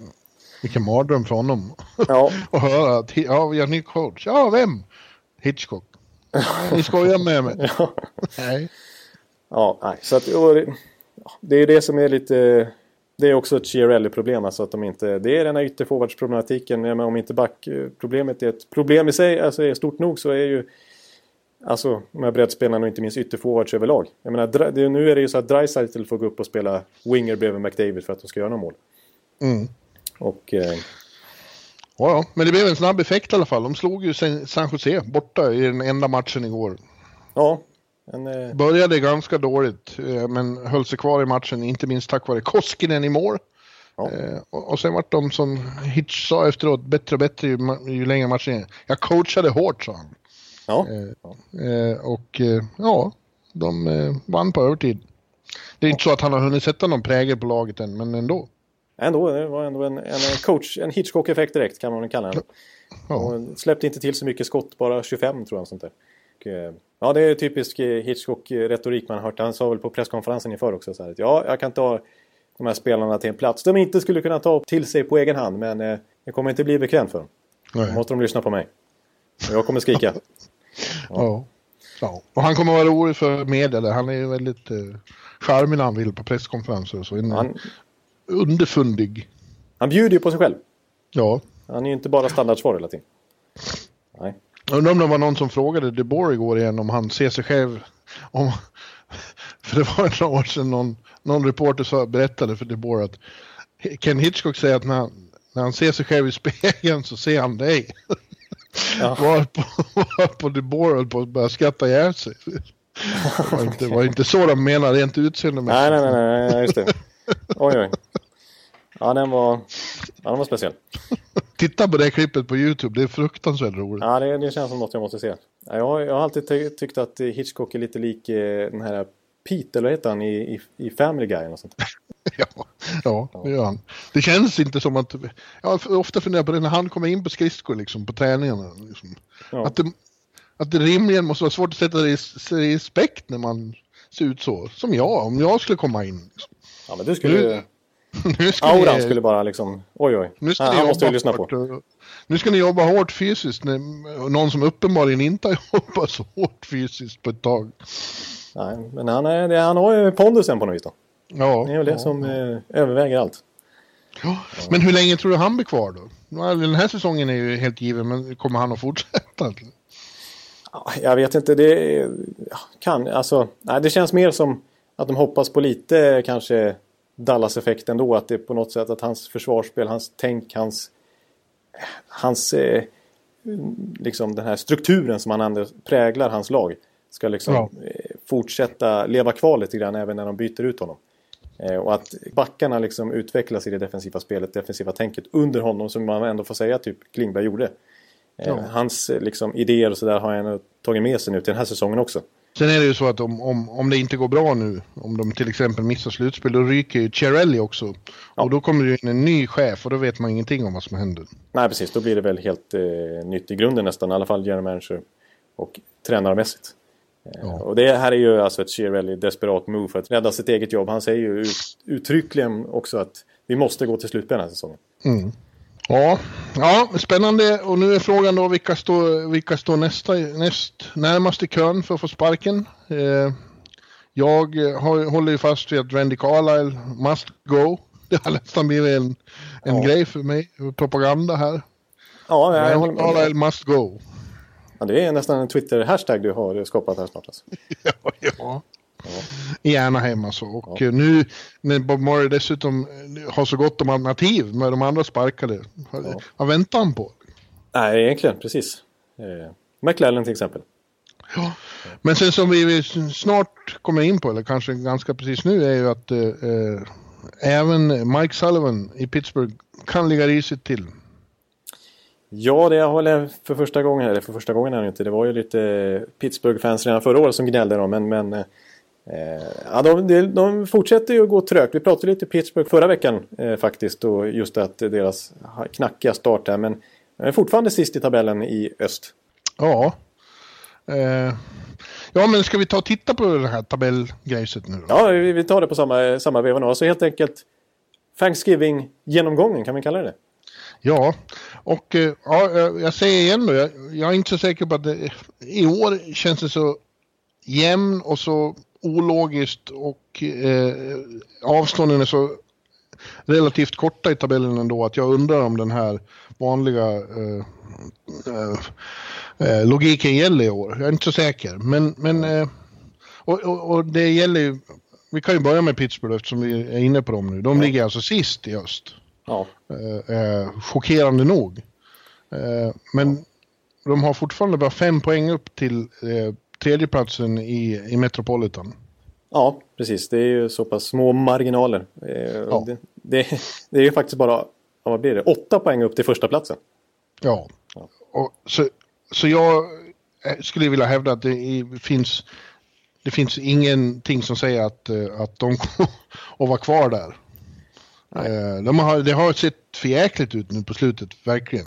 B: vilken mardröm för honom. Ja. och höra att ja, vi har ny coach. Ja, vem? Hitchcock. Ni skojar med mig. ja.
A: nej. Ja, nej. Så att, det är det som är lite det är också ett Chiarelli-problem. Alltså att de inte, det är den här ytterforwardsproblematiken. Ja, om inte backproblemet är ett problem i sig, alltså är stort nog så är ju Alltså de här breddspelarna och inte minst ytterforwards överlag. Jag menar, det, nu är det ju så att Dreisaitl får gå upp och spela winger bredvid McDavid för att de ska göra några mål. Mm. Och... Eh...
B: Ja, men det blev en snabb effekt i alla fall. De slog ju San Jose borta i den enda matchen igår.
A: Ja,
B: en, eh... Började ganska dåligt eh, men höll sig kvar i matchen, inte minst tack vare Koskinen i mål. Ja. Eh, och, och sen vart de som Hitch sa efteråt bättre och bättre ju, ju längre matchen Jag coachade hårt sa han. Ja. Eh, och eh, ja, de eh, vann på övertid. Det är inte så att han har hunnit sätta någon prägel på laget än, men ändå.
A: Ändå, det var ändå en, en coach, en Hitchcock-effekt direkt kan man väl kalla den. Ja. Och släppte inte till så mycket skott, bara 25 tror jag. Sånt där. Och, eh, ja, det är typisk eh, Hitchcock-retorik man har hört. Han sa väl på presskonferensen inför också så här, att ja, jag kan ta de här spelarna till en plats de inte skulle kunna ta till sig på egen hand. Men eh, det kommer inte bli bekvämt för dem. Då måste de lyssna på mig. Och jag kommer skrika.
B: ja. ja. ja. Och han kommer vara rolig för media. Han är ju väldigt eh, charmig när han vill på presskonferenser. Så en, han, underfundig.
A: Han bjuder ju på sig själv.
B: Ja.
A: Han är ju inte bara standardsvar hela tiden.
B: Nej. Jag undrar om det var någon som frågade DeBoer igår igen om han ser sig själv... Om, för det var några år sedan någon, någon reporter sa, berättade för DeBoer att Ken Hitchcock säger att när han, när han ser sig själv i spegeln så ser han dig. Ja. var på, var på DeBoer höll på att börja skratta ihjäl sig. Det var, inte, var inte så de menade rent utseendemässigt.
A: Nej, nej, nej, nej, just det. Oj, oj. Ja, den var, ja, den var speciell.
B: Titta på det klippet på YouTube, det är fruktansvärt roligt.
A: Ja, det, det känns som något jag måste se. Jag, jag har alltid ty tyckt att Hitchcock är lite lik eh, den här Pete, eller heter han, i, i, i Family Guy och sånt.
B: ja, ja, det gör han. Det känns inte som att... Jag ofta funderat på det när han kommer in på skridskor liksom, på träningarna. Liksom. Ja. Att, det, att det rimligen måste vara svårt att sätta respekt när man ser ut så. Som jag, om jag skulle komma in. Liksom.
A: Ja, men du skulle... Nu, nu ska Auran ni, skulle bara liksom, oj oj, nu ska han, måste vi lyssna på.
B: Nu ska ni jobba hårt fysiskt, någon som uppenbarligen inte har jobbat så hårt fysiskt på ett tag.
A: Nej, men han, är, han har ju pondusen på något vis då. Ja. Det är väl det ja, som ja. Eh, överväger allt.
B: Ja. Men hur länge tror du han blir kvar då? Den här säsongen är ju helt given, men kommer han att fortsätta?
A: Jag vet inte, det kan, alltså, nej, det känns mer som att de hoppas på lite kanske Dallas-effekt ändå. Att det är på något sätt att hans försvarsspel, hans tänk, hans, hans eh, liksom den här strukturen som han präglar hans lag ska liksom ja. eh, fortsätta leva kvar lite grann även när de byter ut honom. Eh, och att backarna liksom utvecklas i det defensiva spelet, defensiva tänket under honom som man ändå får säga typ Klingberg gjorde. Eh, ja. Hans eh, liksom, idéer och sådär har han tagit med sig nu till den här säsongen också.
B: Sen är det ju så att om, om, om det inte går bra nu, om de till exempel missar slutspel, då ryker ju Cherelli också. Ja. Och då kommer det in en ny chef och då vet man ingenting om vad som händer.
A: Nej, precis. Då blir det väl helt eh, nytt i grunden nästan, i alla fall general manager och tränarmässigt. Eh, ja. Och det här är ju alltså ett Chiarelli desperat move för att rädda sitt eget jobb. Han säger ju ut, uttryckligen också att vi måste gå till slutspel den här säsongen.
B: Mm. Ja, ja, spännande. Och nu är frågan då vilka står, vilka står nästa, näst närmast i kön för att få sparken. Eh, jag har, håller ju fast vid att Randy Carlisle must go. Det har nästan blivit en, en ja. grej för mig, propaganda här. Ja, jag Randy Carlisle must go.
A: Ja, det är nästan en Twitter-hashtag du har skapat här snart. Alltså.
B: ja, ja. I Anaheim alltså. Och ja. nu när Bob Murray dessutom har så gott om alternativ med de andra sparkade. Ja. Vad väntar han på?
A: Nej, egentligen precis. Eh, McLellan till exempel.
B: Ja. Men sen som vi snart kommer in på, eller kanske ganska precis nu, är ju att eh, eh även Mike Sullivan i Pittsburgh kan ligga risigt till.
A: Ja, det har väl för första gången, eller för första gången är det inte. Det var ju lite Pittsburgh-fans redan förra året som gnällde då, men, men eh, ja, de, de, fortsätter ju att gå trögt. Vi pratade lite Pittsburgh förra veckan eh, faktiskt och just att deras knackiga start där. Men de är fortfarande sist i tabellen i öst.
B: Ja. Eh, ja, men ska vi ta och titta på det här tabellgrejset nu då?
A: Ja, vi, vi tar det på samma, samma veva nu. Alltså helt enkelt Thanksgiving-genomgången, kan vi kalla det
B: Ja, och eh, ja, jag säger igen då, jag, jag, är inte så säker på att det, i år känns det så jämn och så ologiskt och eh, avstånden är så relativt korta i tabellen ändå att jag undrar om den här vanliga eh, eh, eh logiken gäller i år. Jag är inte så säker, men, men eh, och, och, och, det gäller ju, vi kan ju börja med Pittsburgh eftersom vi är inne på dem nu. De ligger alltså sist i öst. Ja. Eh, chockerande nog. Men de har fortfarande bara fem poäng upp till eh, tredjeplatsen i, i Metropolitan.
A: Ja, precis. Det är ju så pass små marginaler. Eh, ja. Det, det, det, är ju faktiskt bara, vad blir det, åtta poäng upp till första platsen.
B: Ja, ja. Och så, så jag eh, skulle vilja hävda att det finns, det finns ingenting som säger att, att de kommer att vara kvar där. Eh, de har, det har sett förjäkligt ut nu på slutet, verkligen.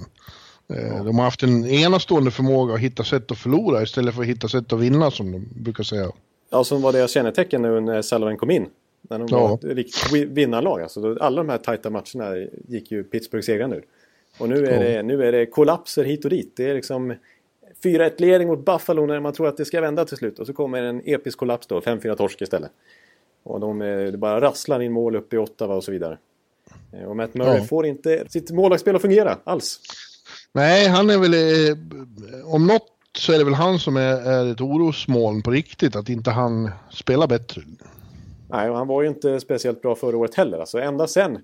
B: Eh, de har haft en enastående förmåga att hitta sätt att förlora istället för att hitta sätt att vinna som de brukar säga.
A: Ja, som var deras kännetecken nu när Sullivan kom in. När de ja. var ett riktigt vinnarlag. Alltså, alla de här tajta matcherna gick ju Pittsburgh segrande ur. Och nu är, det, nu är det kollapser hit och dit. Det är liksom 4-1-ledning mot Buffalo när man tror att det ska vända till slut. Och så kommer en episk kollaps då, 5-4 torsk istället. Och de det bara rasslar in mål upp i Ottawa och så vidare. Eh, och Matt Murray ja. får inte sitt målvaktsspel att fungera alls.
B: Nej, han är väl... Eh, om något så är det väl han som är, är ett orosmoln på riktigt, att inte han spelar bättre.
A: Nej, och han var ju inte speciellt bra förra året heller. Alltså ända sen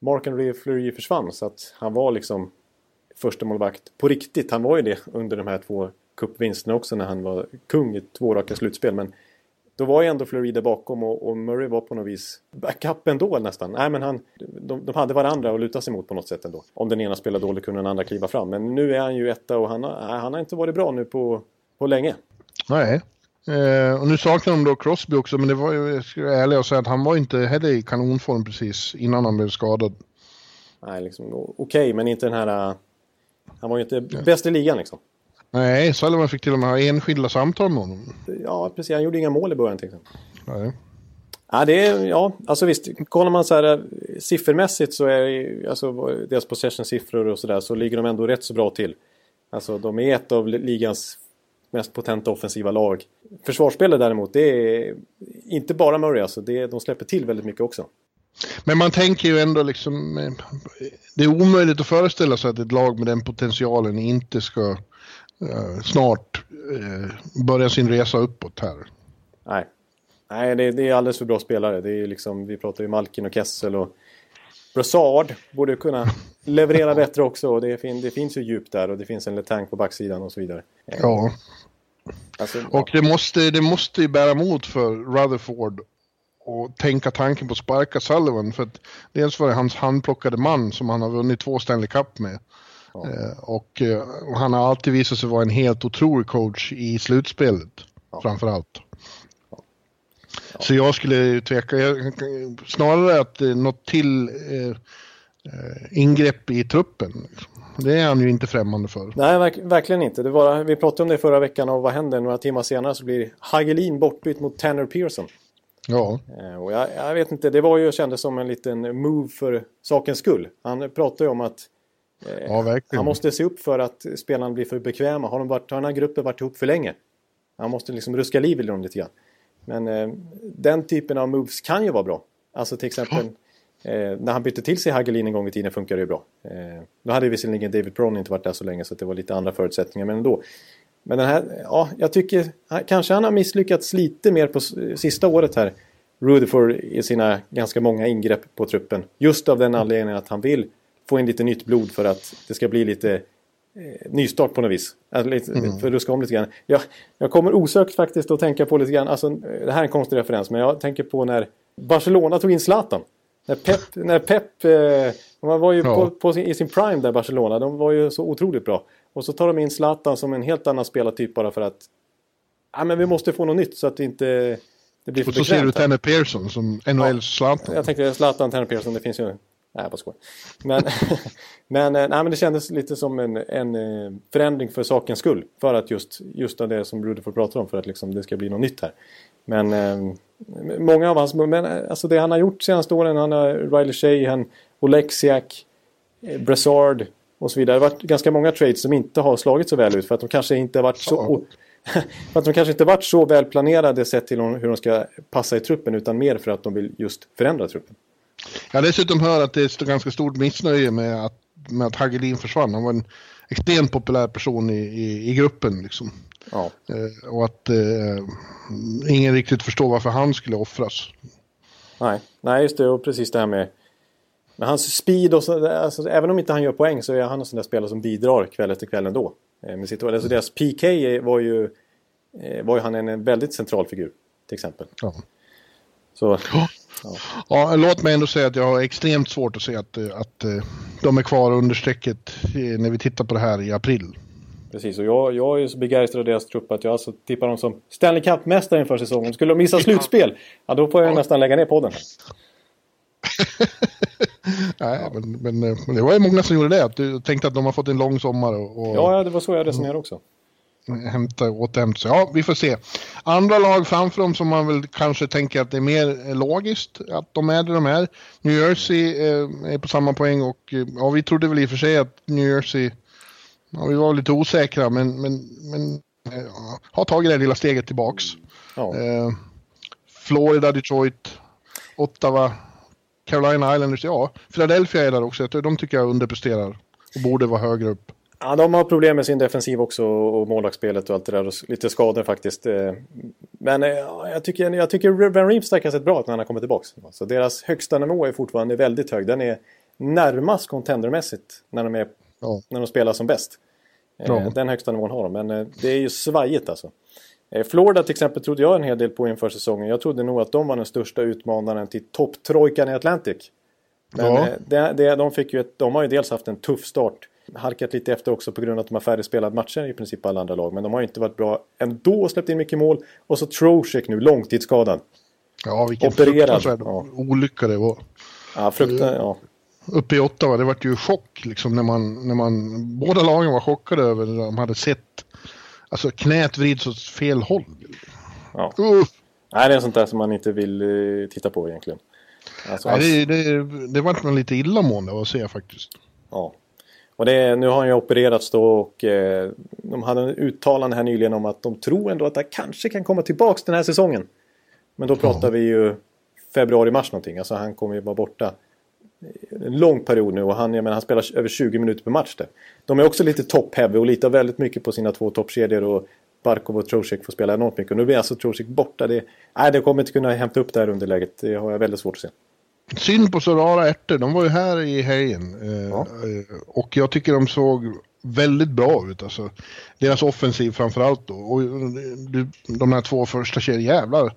A: Mark and Fleury försvann så att han var liksom första målvakt på riktigt. Han var ju det under de här två cupvinsterna också när han var kung i två raka slutspel. Men då var ju ändå Florida bakom och, och, Murray var på något vis backup ändå nästan. Nej men han, de, de hade varandra att luta sig mot på något sätt ändå. Om den ena spelade dåligt kunde den andra kliva fram. Men nu är han ju etta och han har, han har inte varit bra nu på, på länge.
B: Nej. Eh, och nu saknar de då Crosby också men det var ju, jag ska vara ärlig och säga att han var inte heller i kanonform precis innan han blev skadad.
A: Nej, liksom okej okay, men inte den här... Han var ju inte bäst i ligan liksom.
B: Nej, Sullivan fick till och med ha enskilda samtal med honom.
A: Ja, precis. Han gjorde inga mål i början till exempel. Nej. Ja, det är, ja, alltså visst. Kollar man så här eh, siffermässigt så är alltså deras possession-siffror och sådär så ligger de ändå rätt så bra till. Alltså de är ett av ligans mest potenta offensiva lag. Försvarsspelare däremot, det är inte bara Murray alltså. Det är, de släpper till väldigt mycket också.
B: Men man tänker ju ändå liksom... Eh, det är omöjligt att föreställa sig att ett lag med den potentialen inte ska snart uh, börja sin resa uppåt här.
A: Nej, Nej det, det, är alldeles för bra spelare. Det är liksom, vi pratar ju Malkin och Kessel och Brassard borde kunna leverera bättre också. Och det, fin, det finns ju djup där och det finns en Letang på backsidan och så vidare.
B: Ja. Alltså, och det måste, det måste ju bära emot för Rutherford och tänka tanken på att sparka Sullivan. För att dels var det hans handplockade man som han har vunnit två Stanley Cup med. Ja. Eh, och, eh, och, han har alltid visat sig vara en helt otrolig coach i slutspelet. Ja. Framför allt. Ja. Så jag skulle tveka, jag, snarare att eh, något till eh, ingrepp i truppen. Det är han ju inte främmande för.
A: Nej, verk, verkligen inte. Det var, vi pratade om det förra veckan och vad händer? Några timmar senare så blir Hagelin bortbytt mot Tanner Pearson.
B: Ja.
A: Och jag, jag, vet inte, det var ju kändes som en liten move för sakens skull. Han pratade ju om att
B: Eh, ja, verkligen.
A: Han måste se upp för att spelarna blir för bekväma. Har, de varit, har den här gruppen varit ihop för länge? Han måste liksom ruska liv i dem lite grann. Men eh, den typen av moves kan ju vara bra. Alltså till exempel eh, när han bytte till sig Hagelin en gång i tiden funkar det ju bra. Eh, då hade visserligen David Brown inte varit där så länge så det var lite andra förutsättningar men ändå. Men den här, ja, jag tycker kanske han har misslyckats lite mer på sista året här. Rutherford i sina ganska många ingrepp på truppen. Just av den anledningen att han vill få in lite nytt blod för att det ska bli lite eh, nystart på något vis. Alltså, lite, mm. För ruska om lite grann. Jag, jag kommer osökt faktiskt att tänka på lite grann, alltså, det här är en konstig referens, men jag tänker på när Barcelona tog in Zlatan. När Pep, när Pep eh, man var ju ja. på, på sin, i sin prime där Barcelona, de var ju så otroligt bra. Och så tar de in Zlatan som en helt annan spelartyp bara för att ja, men vi måste få något nytt så att det inte det blir för
B: Och så ser du Tanner Pearson som NHL-Zlatan.
A: Ja, jag tänkte Zlatan, Tanner Pearson, det finns ju Nej, jag bara skojar. Men, men, eh, nej, men det kändes lite som en, en eh, förändring för sakens skull. För att just, just det som Rutherford pratar om, för att liksom det ska bli något nytt här. Men eh, många av hans, men alltså det han har gjort senaste åren, han har Riley Sheehan, Oleksiak, Brassard och så vidare. Det har varit ganska många trades som inte har slagit så väl ut för att de kanske inte har varit så... för att de kanske inte varit så väl planerade sett till hur de ska passa i truppen utan mer för att de vill just förändra truppen.
B: Jag har dessutom hört att det är ganska stort missnöje med att, med att Hagelin försvann. Han var en extremt populär person i, i, i gruppen. Liksom.
A: Ja.
B: Eh, och att eh, ingen riktigt förstår varför han skulle offras.
A: Nej, Nej just det. Och precis det här med, med hans speed och så, alltså, även om inte han gör poäng så är han en sån där spelare som bidrar kväll efter kväll ändå. Eh, med sitt, alltså deras PK var ju, eh, var ju han en, en väldigt central figur till exempel.
B: Ja.
A: Så,
B: ja. Ja. låt mig ändå säga att jag har extremt svårt att se att, att eh, de är kvar under strecket när vi tittar på det här i april.
A: Precis, och jag, jag är så begeistrad av deras trupp att jag alltså tippar dem som Stanley Cup-mästare inför säsongen. Skulle de missa slutspel, ja då får jag ja. nästan lägga ner podden.
B: Nej, men, men, men, det var ju många som gjorde det. Du tänkte att de har fått en lång sommar och... och
A: ja, det var så jag resonerade också.
B: Hämta, återhämta sig. Ja, vi får se. Andra lag framför dem som man väl kanske tänker att det är mer logiskt att de är där de är. New Jersey eh, är på samma poäng och ja, vi trodde väl i och för sig att New Jersey... Ja, vi var lite osäkra men, men, men eh, har tagit det lilla steget tillbaks. Ja. Eh, Florida, Detroit, Ottawa, Carolina Islanders, ja. Philadelphia är där också. De tycker jag underpresterar och borde vara högre upp.
A: Ja, de har problem med sin defensiv också och målvaktsspelet och allt det där. Och lite skador faktiskt. Eh. Men eh, jag tycker, jag tycker Ben Reemstack har sett bra ut när han har kommit tillbaka. Så deras högsta nivå är fortfarande väldigt hög. Den är närmast contendermässigt när de, är, ja. när de spelar som bäst. Eh, ja. Den högsta nivån har de, men det är ju svajigt alltså. Florida till exempel trodde jag en hel del på inför säsongen. Jag trodde nog att de var den största utmanaren till topptrojkan i Atlantic. Men ja. det, det, de, fick ju ett, de har ju dels haft en tuff start. Halkat lite efter också på grund av att de har färre spelade matcher i princip alla andra lag. Men de har inte varit bra ändå och släppt in mycket mål. Och så Trocek nu, långtidsskadad.
B: Ja, vilken Opererad. fruktansvärd ja. olycka det var.
A: Ja, fruktansvärt. Ja.
B: Uppe i Ottawa, det var ju chock liksom när man, när man... Båda lagen var chockade över när de hade sett Alltså knät vrids åt fel håll.
A: Ja. Uh. Nej, det är sånt där som man inte vill uh, titta på egentligen.
B: Alltså, Nej, det, det, det var man lite illamående av att se faktiskt.
A: Ja. Och det, nu har han ju opererats då och eh, de hade en uttalande här nyligen om att de tror ändå att det kanske kan komma tillbaks den här säsongen. Men då pratar ja. vi ju februari-mars någonting. Alltså han kommer ju vara borta en lång period nu och han, jag menar, han spelar över 20 minuter per match där. De är också lite top-heavy och litar väldigt mycket på sina två toppkedjor och Barkov och Trocek får spela enormt mycket. Och nu blir alltså Trocek borta. Det, nej, det kommer inte kunna hämta upp det här underläget. Det har jag väldigt svårt att se.
B: Synd på så rara ärtor. De var ju här i helgen. Eh, ja. Och jag tycker de såg väldigt bra ut. Alltså, deras offensiv framförallt då. Och de här två första kedjorna, jävlar.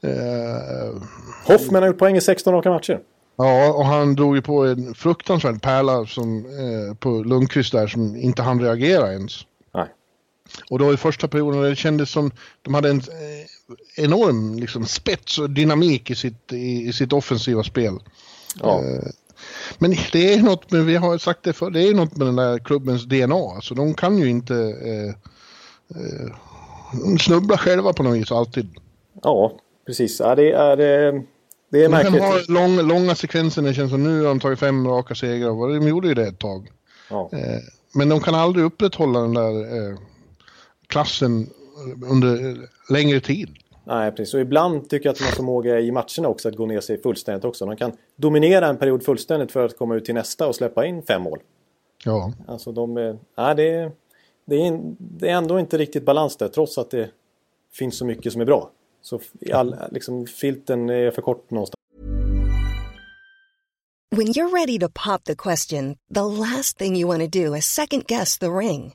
A: Eh, Hoffman har gjort poäng i 16 raka matcher.
B: Ja, och han drog ju på en fruktansvärd pärla som, eh, på Lundqvist där som inte han reagera ens. Och då i första perioden det kändes som de hade en eh, enorm liksom, spets och dynamik i sitt, i, i sitt offensiva spel. Ja. Eh, men det är något med, vi har sagt det för, det är något med den där klubbens DNA. Alltså de kan ju inte eh, eh, snubbla själva på något vis alltid.
A: Ja, precis. Ja, det är... Det är märkligt.
B: Man har lång, långa sekvenser det känns som nu har de tagit fem raka segrar. De gjorde ju det ett tag. Ja. Eh, men de kan aldrig upprätthålla den där klassen under längre tid.
A: Nej, precis. Och ibland tycker jag att de har förmåga i matcherna också att gå ner sig fullständigt också. De kan dominera en period fullständigt för att komma ut till nästa och släppa in fem mål.
B: Ja.
A: Alltså de... Nej, det, är, det, är, det är ändå inte riktigt balans där trots att det finns så mycket som är bra. Så all, liksom, filten är för kort någonstans.
C: When you're ready to pop the question, the last thing you want to do is second guess the ring.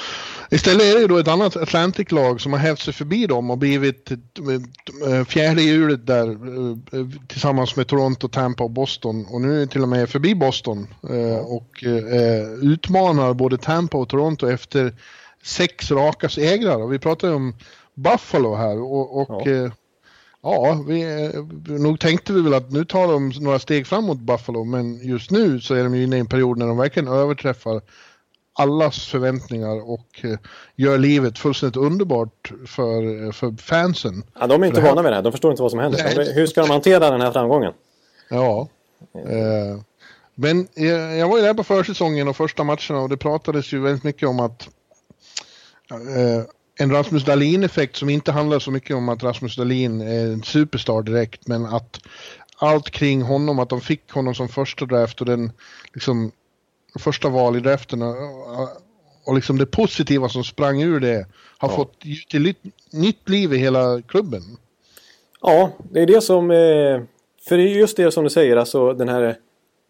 B: Istället är det då ett annat Atlantic-lag som har hävt sig förbi dem och blivit eh, fjärde hjulet där eh, tillsammans med Toronto, Tampa och Boston. Och nu är till och med förbi Boston eh, och utmanar både Tampa och Toronto efter sex raka segrar. Och vi pratar ju om Buffalo här och, och ja. Ja, vi, nog tänkte vi väl att nu tar de några steg framåt Buffalo men just nu så är de ju inne i en period när de verkligen överträffar allas förväntningar och eh, gör livet fullständigt underbart för, för fansen.
A: Ja, de är inte vana vid det här, de förstår inte vad som händer. Nej. Hur ska de hantera den här framgången?
B: Ja. Eh, men jag, jag var ju där på försäsongen och första matcherna och det pratades ju väldigt mycket om att eh, en Rasmus Dahlin-effekt som inte handlar så mycket om att Rasmus Dahlin är en superstar direkt, men att allt kring honom, att de fick honom som första draft och den liksom första val i draften och liksom det positiva som sprang ur det har ja. fått till nytt liv i hela klubben.
A: Ja, det är det som... Eh, för det är just det som du säger, alltså den här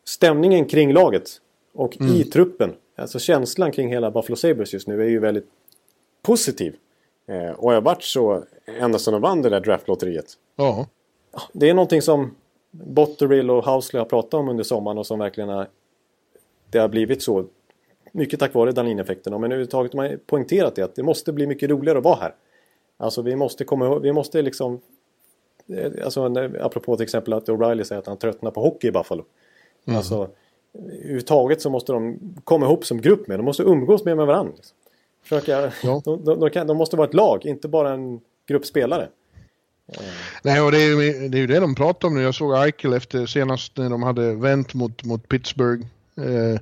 A: stämningen kring laget. Och mm. i truppen, alltså känslan kring hela Buffalo Sabres just nu är ju väldigt positiv. Eh, och har varit så ända sedan de vann det där draftlotteriet.
B: Ja.
A: Det är någonting som Botterill och Housley har pratat om under sommaren och som verkligen har... Det har blivit så. Mycket tack vare Dahlin-effekten. Men överhuvudtaget har man poängterat det att det måste bli mycket roligare att vara här. Alltså vi måste komma ihåg, vi måste liksom... Eh, alltså apropå till exempel att O'Reilly säger att han tröttnar på hockey i Buffalo. Mm. Alltså överhuvudtaget så måste de komma ihop som grupp med. De måste umgås med, med varandra. Liksom. Försöka, ja. de, de, de, kan, de, måste vara ett lag, inte bara en grupp spelare.
B: Nej, och det är, ju, det är ju det de pratar om nu. Jag såg Eichel efter senast när de hade vänt mot, mot Pittsburgh. Eh,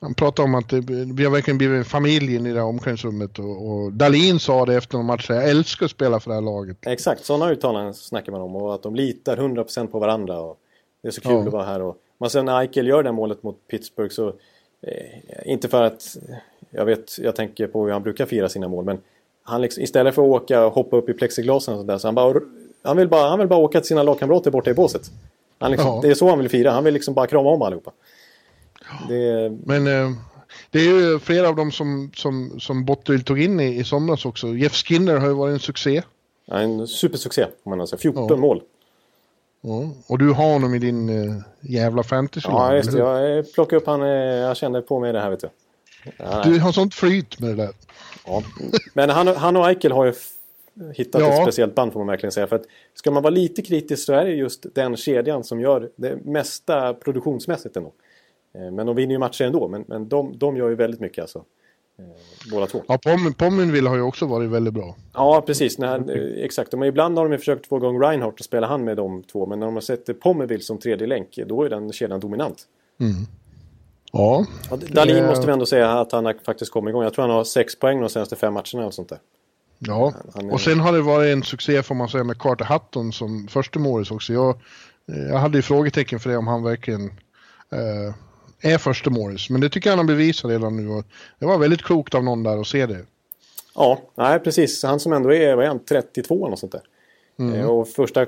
B: han pratade om att vi har verkligen blivit en familj i det här omklädningsrummet och, och Dalin sa det efter någon match, jag älskar att spela för det här laget.
A: Exakt, sådana uttalanden snackar man om och att de litar 100% på varandra. Och det är så kul ja. att vara här. Och, men sen när Eichel gör det här målet mot Pittsburgh så, eh, inte för att jag vet, jag tänker på hur han brukar fira sina mål, men han liksom, istället för att åka och hoppa upp i plexiglasen och sådär, så han, bara, han, vill bara, han vill bara åka till sina lagkamrater borta i båset. Han liksom, ja. Det är så han vill fira, han vill liksom bara krama om allihopa.
B: Det... Men eh, det är ju flera av dem som, som, som Botterill tog in i, i somras också. Jeff Skinner har ju varit en succé.
A: Ja, en supersuccé, om man säga. 14 ja. mål.
B: Ja. Och du har honom i din uh, jävla fantasy
A: Ja, just det. Jag plockade upp han. Jag kände på mig det här, vet du.
B: Ja, du har sånt flyt med det där.
A: Ja. Men han, han och Eichel har ju hittat ja. ett speciellt band får man verkligen säga. För att ska man vara lite kritisk så är det just den kedjan som gör det mesta produktionsmässigt ändå. Eh, men de vinner ju matcher ändå. Men, men de, de gör ju väldigt mycket alltså. Eh, båda två.
B: Ja, Pommenville har ju också varit väldigt bra.
A: Ja, precis. När, eh, exakt. Men ibland har de försökt få igång Reinhardt och spela han med de två. Men när de har sett Pommenville som tredje länk, då är den kedjan dominant.
B: Mm. Ja.
A: Dalin måste vi ändå säga att han har faktiskt kommit igång. Jag tror han har sex poäng de senaste fem matcherna eller sånt där.
B: Ja, är... och sen har det varit en succé får man säga med Carter Hutton som första Morris också. Jag, jag hade ju frågetecken för det om han verkligen eh, är första Morris. Men det tycker jag han har bevisat redan nu. Och det var väldigt klokt av någon där att se det.
A: Ja, nej precis. Han som ändå är, vad är han, 32 eller något sånt där. Mm. Eh, och första,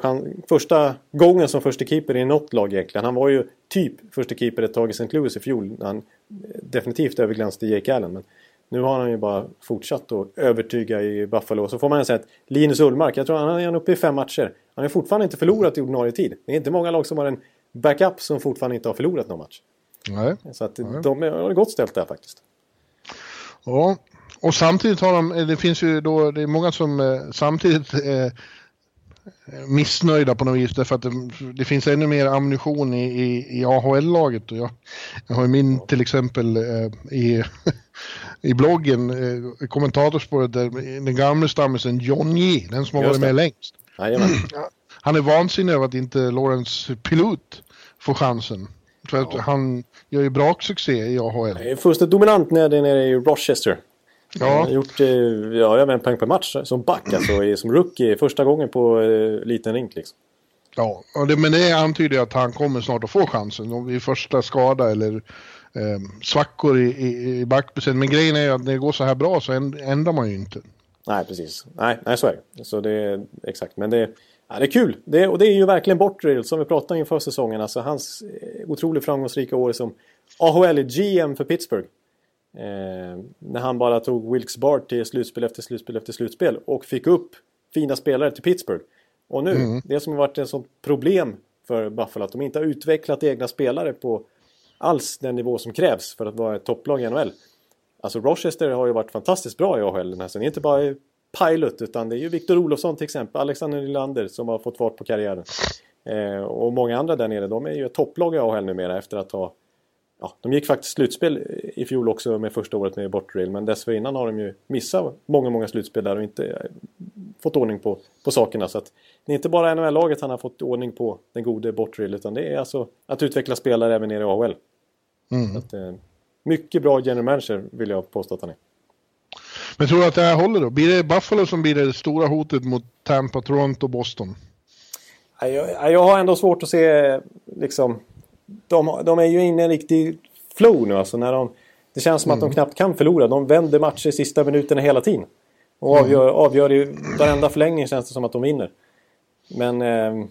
A: första gången som första keeper i något lag egentligen. Han var ju typ första keeper ett tag i St. Louis i fjol. När han definitivt överglänste Jake Allen. Men nu har han ju bara fortsatt att övertyga i Buffalo. Så får man säga att Linus Ullmark, jag tror han är uppe i fem matcher. Han har fortfarande inte förlorat i ordinarie tid. Det är inte många lag som har en backup som fortfarande inte har förlorat någon match.
B: Nej.
A: Så att Nej. de har gott ställt där faktiskt.
B: Ja, och samtidigt har de, det finns ju då, det är många som eh, samtidigt eh, missnöjda på något vis därför att det, det finns ännu mer ammunition i, i, i AHL-laget. Jag, jag har min till exempel eh, i, i bloggen, eh, kommentatorspåret, där den gamla stammisen John J, den som har varit med längst.
A: Jajamän.
B: Han är vansinnig över att inte Lawrence Pilot får chansen. För ja. han gör ju bra succé i AHL.
A: Fullständigt dominant nere, nere i Rochester. Ja. Han har gjort eh, ja, över en poäng per match som back, alltså som rookie. Första gången på eh, liten rink liksom.
B: Ja, det, men det antyder att han kommer snart att få chansen. Om vid första skada eller eh, svackor i, i, i backbesättningen. Men grejen är att när det går så här bra så ändrar man ju inte.
A: Nej, precis. Nej, nej så är det. Så det är exakt. Men det, ja, det är kul. Det, och det är ju verkligen Bortrill som vi pratade inför säsongen. Alltså hans eh, otroligt framgångsrika år som AHL-GM för Pittsburgh. Eh, när han bara tog Wilkes Bart till slutspel efter slutspel efter slutspel och fick upp fina spelare till Pittsburgh. Och nu, mm. det som har varit ett sånt problem för Buffalo att de inte har utvecklat egna spelare på alls den nivå som krävs för att vara ett topplag i NHL. Alltså Rochester har ju varit fantastiskt bra i AHL den här säsongen. Inte bara Pilot utan det är ju Victor Olofsson till exempel, Alexander Nylander som har fått fart på karriären. Eh, och många andra där nere, de är ju ett topplag i AHL numera efter att ha ja, de gick faktiskt slutspel i fjol också med första året med Bortrill. Men dessförinnan har de ju missat många, många slutspel där och inte eh, fått ordning på, på sakerna. Så att det är inte bara NHL-laget han har fått ordning på, den gode Bortrill. Utan det är alltså att utveckla spelare även nere i AHL. Mm. Att, eh, mycket bra general manager vill jag påstå att han är.
B: Men tror du att det här håller då? Blir det Buffalo som blir det stora hotet mot Tampa, Toronto, Boston?
A: Jag, jag har ändå svårt att se liksom de, de är ju inne i en riktig flow nu alltså. När de, det känns som mm. att de mm. knappt kan förlora. De vänder matcher i sista minuterna hela tiden. Och mm. avgör, avgör i varenda förlängning känns det som att de vinner. Men eh,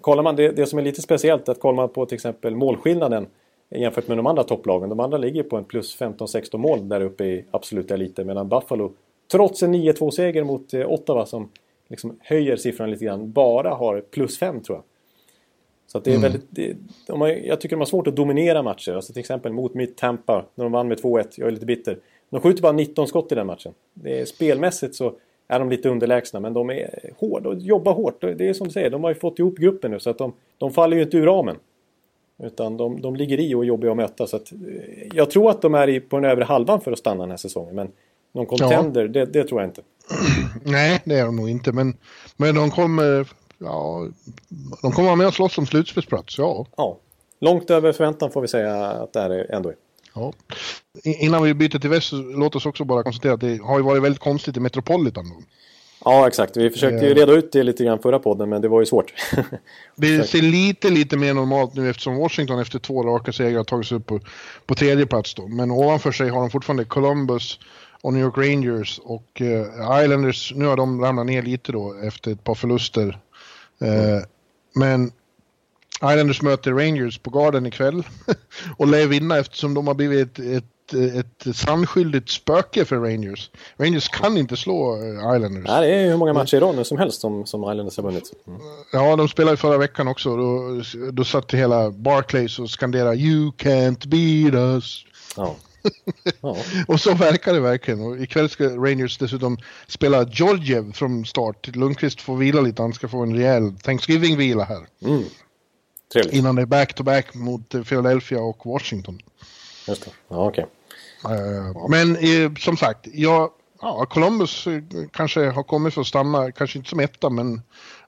A: kollar man det, det som är lite speciellt att kollar man på till exempel målskillnaden jämfört med de andra topplagen. De andra ligger på en plus 15-16 mål där uppe i absoluta eliten. Medan Buffalo, trots en 9-2-seger mot eh, Ottawa som liksom höjer siffran lite grann, bara har plus 5 tror jag. Så det är mm. väldigt... Det, de har, jag tycker de har svårt att dominera matcher. Alltså till exempel mot mitt Tampa, när de vann med 2-1. Jag är lite bitter. De skjuter bara 19 skott i den matchen. Det är, spelmässigt så är de lite underlägsna, men de är hårda och jobbar hårt. Det är som du säger, de har ju fått ihop gruppen nu så att de, de faller ju inte ur ramen. Utan de, de ligger i och är jobbiga att möta. Så att, eh, jag tror att de är i, på den övre halvan för att stanna den här säsongen. Men någon contender, ja. det, det, tror jag inte.
B: Nej, det är de nog inte. Men, men de kommer... Ja, de kommer vara med och slåss om slutspelsplats, ja.
A: Ja. Långt över förväntan får vi säga att det är ändå är.
B: Ja. Innan vi byter till väst, låt oss också bara konstatera att det har ju varit väldigt konstigt i Metropolitan.
A: Ja, exakt. Vi försökte ju reda ut det lite grann förra podden, men det var ju svårt.
B: det ser lite, lite mer normalt nu eftersom Washington efter två raka segrar har tagit sig upp på, på tredje plats då. Men ovanför sig har de fortfarande Columbus och New York Rangers och uh, Islanders. Nu har de ramlat ner lite då efter ett par förluster. Uh, mm. Men Islanders möter Rangers på Garden ikväll och lär vinna eftersom de har blivit ett, ett ett sannskyldigt spöke för Rangers. Rangers kan inte slå eh, Islanders.
A: Nej, det är hur många matcher i rad som helst som, som Islanders har vunnit. Mm.
B: Ja, de spelade förra veckan också. Då, då satt hela Barclays och skanderade “You can't beat us”. Ja. Ja. och så verkar det verkligen. Och ikväll ska Rangers dessutom spela Georgiev från start. Lundqvist får vila lite, han ska få en rejäl Thanksgiving-vila här. Mm.
A: Trevligt.
B: Innan det är back-to-back -back mot Philadelphia och Washington.
A: Just det, ja okej.
B: Okay. Uh, men som sagt, jag, ja, Columbus uh, kanske har kommit för att stanna, kanske inte som etta, men,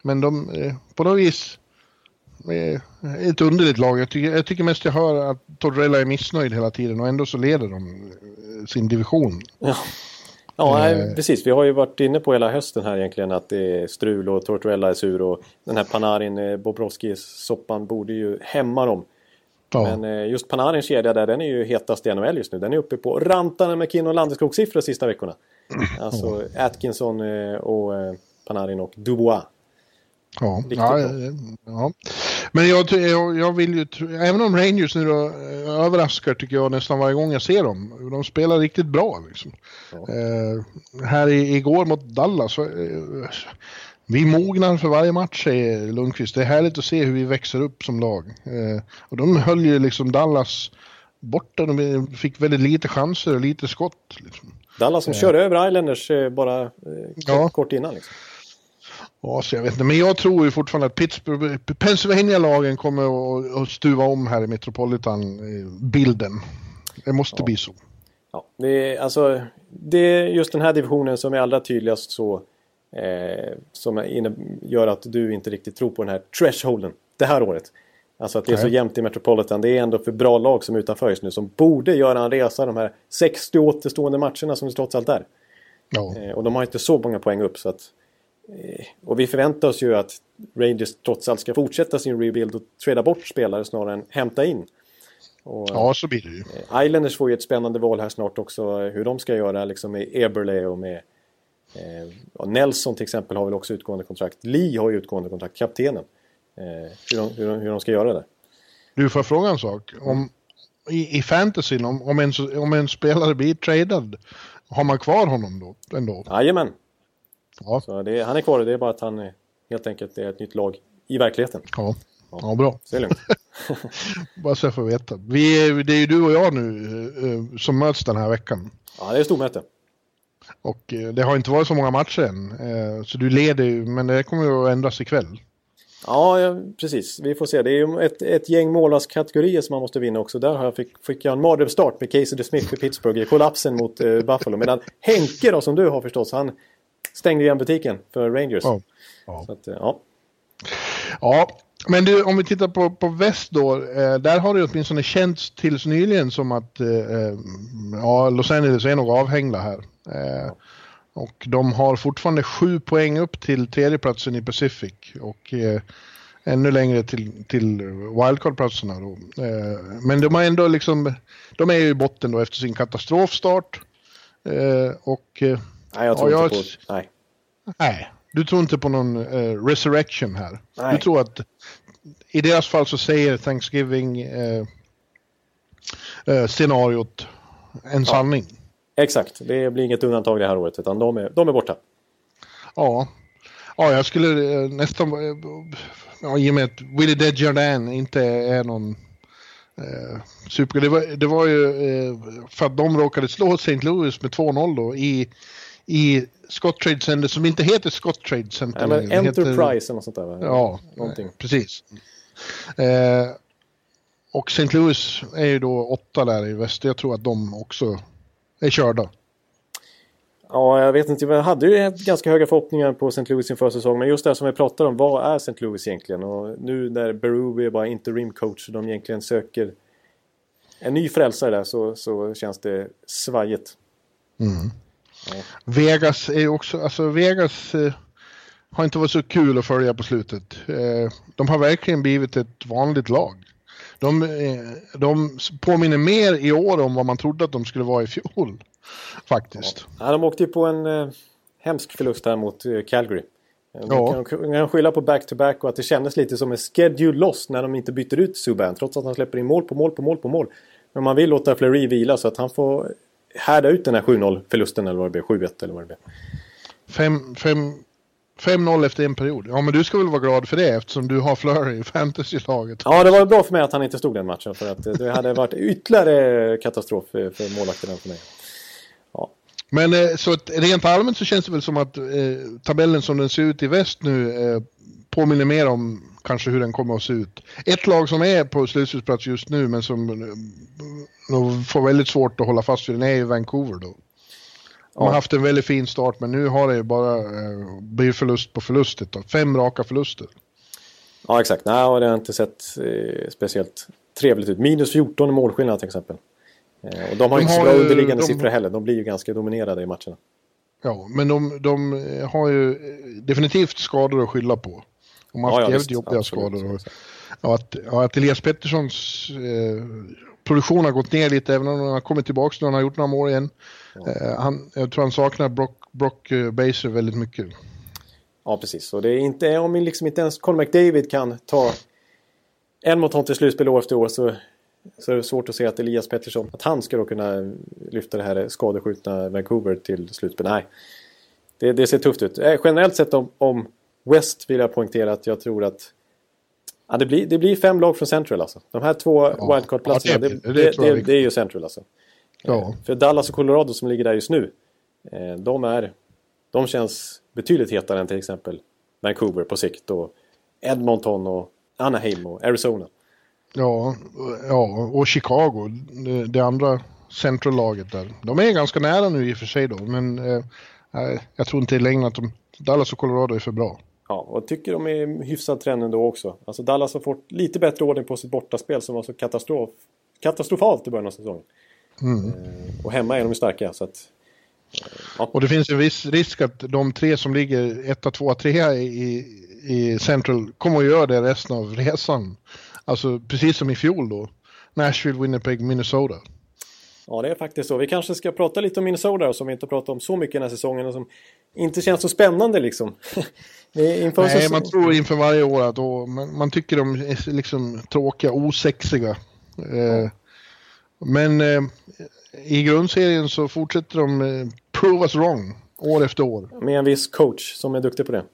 B: men de på något vis är ett underligt lag. Jag tycker, jag tycker mest jag hör att Torrella är missnöjd hela tiden och ändå så leder de sin division.
A: Ja. Ja, nej, precis. Vi har ju varit inne på hela hösten här egentligen att det är strul och Tortorella är sur och den här Panarin, Bobrovskis-soppan borde ju hämma dem. Ja. Men eh, just Panarins kedja där, den är ju hetast i NHL just nu. Den är uppe på rantarna med Kinnon Landeskog-siffror de sista veckorna. Alltså Atkinson eh, och eh, Panarin och Dubois.
B: Ja, ja, ja, men jag, jag, jag, vill ju, även om Rangers nu då överraskar tycker jag nästan varje gång jag ser dem. De spelar riktigt bra liksom. Ja. Eh, här i, igår mot Dallas, eh, vi mognar för varje match, säger Lundqvist. Det är härligt att se hur vi växer upp som lag. Eh, och de höll ju liksom Dallas borta. De fick väldigt lite chanser och lite skott. Liksom.
A: Dallas som eh. körde över Islanders eh, bara eh, ja. kort innan. Liksom.
B: Ja, så jag vet inte. Men jag tror ju fortfarande att Pittsburgh, Pennsylvania-lagen kommer att, stuva om här i Metropolitan-bilden. Det måste ja. bli så.
A: Ja, det är, alltså, det är just den här divisionen som är allra tydligast så Eh, som gör att du inte riktigt tror på den här thresholden det här året. Alltså att det är så jämnt i Metropolitan. Det är ändå för bra lag som är utanför just nu som borde göra en resa de här 60 återstående matcherna som det trots allt är. Ja. Eh, och de har inte så många poäng upp så att... Eh, och vi förväntar oss ju att Rangers trots allt ska fortsätta sin rebuild och trada bort spelare snarare än hämta in.
B: Och, ja, så blir det ju.
A: Eh, Islanders får ju ett spännande val här snart också hur de ska göra liksom med Eberle och med Eh, Nelson till exempel har väl också utgående kontrakt. Lee har ju utgående kontrakt, kaptenen. Eh, hur, de, hur, de, hur de ska göra det.
B: Du, får fråga en sak? Om, i, I fantasyn, om, om, en, om en spelare blir tradad, har man kvar honom då? Ändå?
A: Jajamän. Ja. Så det, han är kvar, det är bara att han helt enkelt är ett nytt lag i verkligheten.
B: Ja, ja. ja bra.
A: Det är lugnt.
B: bara så jag får veta. Vi, det är ju du och jag nu uh, som möts den här veckan.
A: Ja, det är stormöte.
B: Och eh, det har inte varit så många matcher än. Eh, så du leder ju, men det kommer ju att ändras ikväll.
A: Ja, precis. Vi får se. Det är ju ett, ett gäng målvaktskategorier som man måste vinna också. Där har jag fick, fick jag en mardrömsstart med Casey DeSmith för Pittsburgh i kollapsen mot uh, Buffalo. Medan Henke då, som du har förstås, han stängde igen butiken för Rangers. Ja. ja. Så att, ja.
B: ja, men du, om vi tittar på, på väst då. Eh, där har det åtminstone känts tills nyligen som att eh, ja, Los Angeles är nog avhängda här. Eh, och de har fortfarande sju poäng upp till tredjeplatsen i Pacific och eh, ännu längre till, till wildcard-platserna. Då. Eh, men de har ändå liksom, de är ju i botten då efter sin katastrofstart. Eh, och,
A: eh, nej, jag tror ja, inte på... Nej.
B: Nej, du tror inte på någon uh, resurrection här. Nej. Du tror att i deras fall så säger Thanksgiving uh, eh, scenariot en sanning.
A: Exakt, det blir inget undantag det här året utan de är, de är borta.
B: Ja. ja, jag skulle eh, nästan... eh, Ja, I och med att Willie Desjardins inte är någon eh, super... Det var, det var ju eh, för att de råkade slå St. Louis med 2-0 då i, i Scott Trade Center som inte heter Scott Trade Center.
A: Ja, men
B: Det heter-
A: Enterprise eller något sånt där va?
B: Ja,
A: Någonting.
B: precis. Eh, och St. Louis är ju då åtta där i väst. Jag tror att de också är körda.
A: Ja, jag vet inte. Vi hade ju ganska höga förhoppningar på St. Louis inför säsongen. Men just det som vi pratade om. Vad är St. Louis egentligen? Och nu när Berube är bara interim coach och de egentligen söker en ny frälsare där så, så känns det svajigt.
B: Vegas är också, alltså Vegas eh, har inte varit så kul att följa på slutet. Eh, de har verkligen blivit ett vanligt lag. De, eh, de påminner mer i år om vad man trodde att de skulle vara i fjol. Faktiskt.
A: Ja, de åkte ju på en eh, hemsk förlust här mot eh, Calgary. Eh,
B: Ja.
A: kan, kan skylla på back-to-back och att det kändes lite som en schedule loss när de inte byter ut Subban. Trots att han släpper in mål på mål på mål på mål. Men man vill låta Fleury vila så att han får härda ut den här 7-0 förlusten eller vad det blir. 7-1 eller vad det blir.
B: Fem- fem- 5-0 efter en period. Ja, men du ska väl vara glad för det eftersom du har Flurry i fantasy-laget.
A: Ja, det var bra för mig att han inte stod den matchen. För att det hade varit ytterligare katastrof för, för målvakten än för mig.
B: Men eh, så att rent allmänt så känns det väl som att eh, tabellen som den ser ut i väst nu eh, påminner mer om kanske hur den kommer att se ut. Ett lag som är på slutspelsplats just nu men som får väldigt svårt att hålla fast vid den är ju Vancouver då. De har haft en väldigt fin start men nu har det ju bara eh, blivit förlust på förlustet då. Fem raka förluster.
A: Ja, exakt. Nej, och det har inte sett eh, speciellt trevligt ut. Minus 14 i målskillnad till exempel. Eh, och de har
B: De
A: inte så bra
B: ju-
A: underliggande
B: de-
A: siffror heller. De blir ju ganska dominerade i matcherna.
B: Ja, men de, de har ju eh, definitivt skador att skylla på. De har haft
A: Ja, ja,
B: jävligt
A: visst.
B: jobbiga
A: Absolut.
B: skador. Och, ja, att, ja, att Elias Petterssons eh, produktion har gått ner lite, även om han har kommit tillbaka nu, han har gjort några mål igen. Eh, han, jag tror han saknar Brock, Brock eh, Baser väldigt mycket.
A: Ja, precis. Och det är inte, om liksom inte ens Conor McDavid kan ta en mot honom till slutspel år efter år så, så är det svårt att se att Elias Pettersson, att han ska då kunna lyfta det här skadeskjutna Vancouver till slutspel. Nej, det, det ser tufft ut. Eh, generellt sett om, om West vill jag poängtera att jag tror att ja, det, blir, det blir fem lag från Central alltså. De här två wildcard-platserna,
B: ja,
A: det,
B: det-
A: det är ju Central alltså.
B: Ja,
A: För Dallas och Colorado som ligger där just nu, eh, de, är, de känns betydligt hetare än till exempel Vancouver på sikt och Edmonton och Anaheim och Arizona.
B: ja, ja och Chicago, det, det andra centrallaget där. De är ganska nära nu i och för sig då, men eh, nej, jag tror inte i längden att de, Dallas och Colorado är för bra.
A: Ja, och tycker de är hyfsad trend ändå också. Alltså Dallas har fått lite bättre ordning på sitt bortaspel som var så katastrof, katastrofalt i början av säsongen. Eh, och hemma är de ju starka så att...
B: Och det finns en viss risk att de tre som ligger etta, tvåa, trea i, i Central kommer att göra det resten av resan. Alltså precis som i fjol då. Nashville, Winnipeg, Minnesota.
A: Ja, det är faktiskt så. Vi kanske ska prata lite om Minnesota som vi inte pratat om så mycket den här säsongen och som inte känns så spännande liksom.
B: Nej, man tror inför varje år att då, man, man tycker de är liksom tråkiga, osexiga. Eh, men eh, i grundserien så fortsätter de eh, prove us wrong år efter år.
A: Med en viss coach som är duktig på det.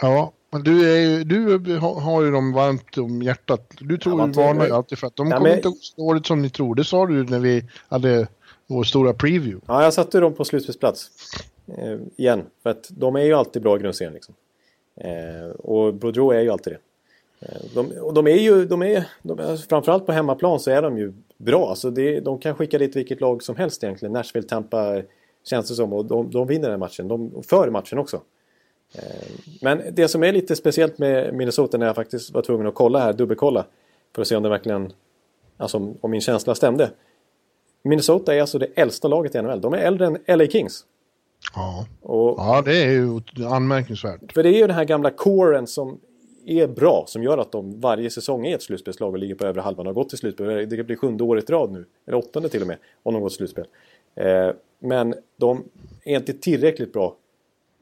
B: Ja, men du, är ju, du har- ju dem varmt om hjärtat. Du tror
A: Ja,
B: ju, varnar ju alltid för att de
A: Ja,
B: kommer
A: men-
B: inte gå så dåligt som ni tror. Det sa du när vi hade vår stora preview.
A: Ja, jag satte dem på slutspelsplats. Eh, igen. För att de är ju alltid bra i grundserien. Liksom. Eh, och Boudreau är ju alltid det. Eh, de, och de är ju, de är, de är, framförallt på hemmaplan så är de ju bra. Alltså det, de kan skicka dit vilket lag som helst egentligen. Nashville, Tampa känns det som. Och de, de vinner den matchen. De för matchen också. Eh, men det som är lite speciellt med Minnesota när jag faktiskt var tvungen att kolla här, dubbelkolla. För att se om det verkligen, alltså om, om min känsla stämde. Minnesota är alltså det äldsta laget i NHL. De är äldre än LA Kings.
B: Ja.
A: Och,
B: ja, det är ju anmärkningsvärt.
A: För det är ju den här gamla coren som är bra. Som gör att de varje säsong är ett slutspelslag och ligger på övre halvan och har gått till slutspel. Det blir sjunde året i rad nu. Eller åttonde till och med. Om de går till slutspel. Eh, men de är inte tillräckligt bra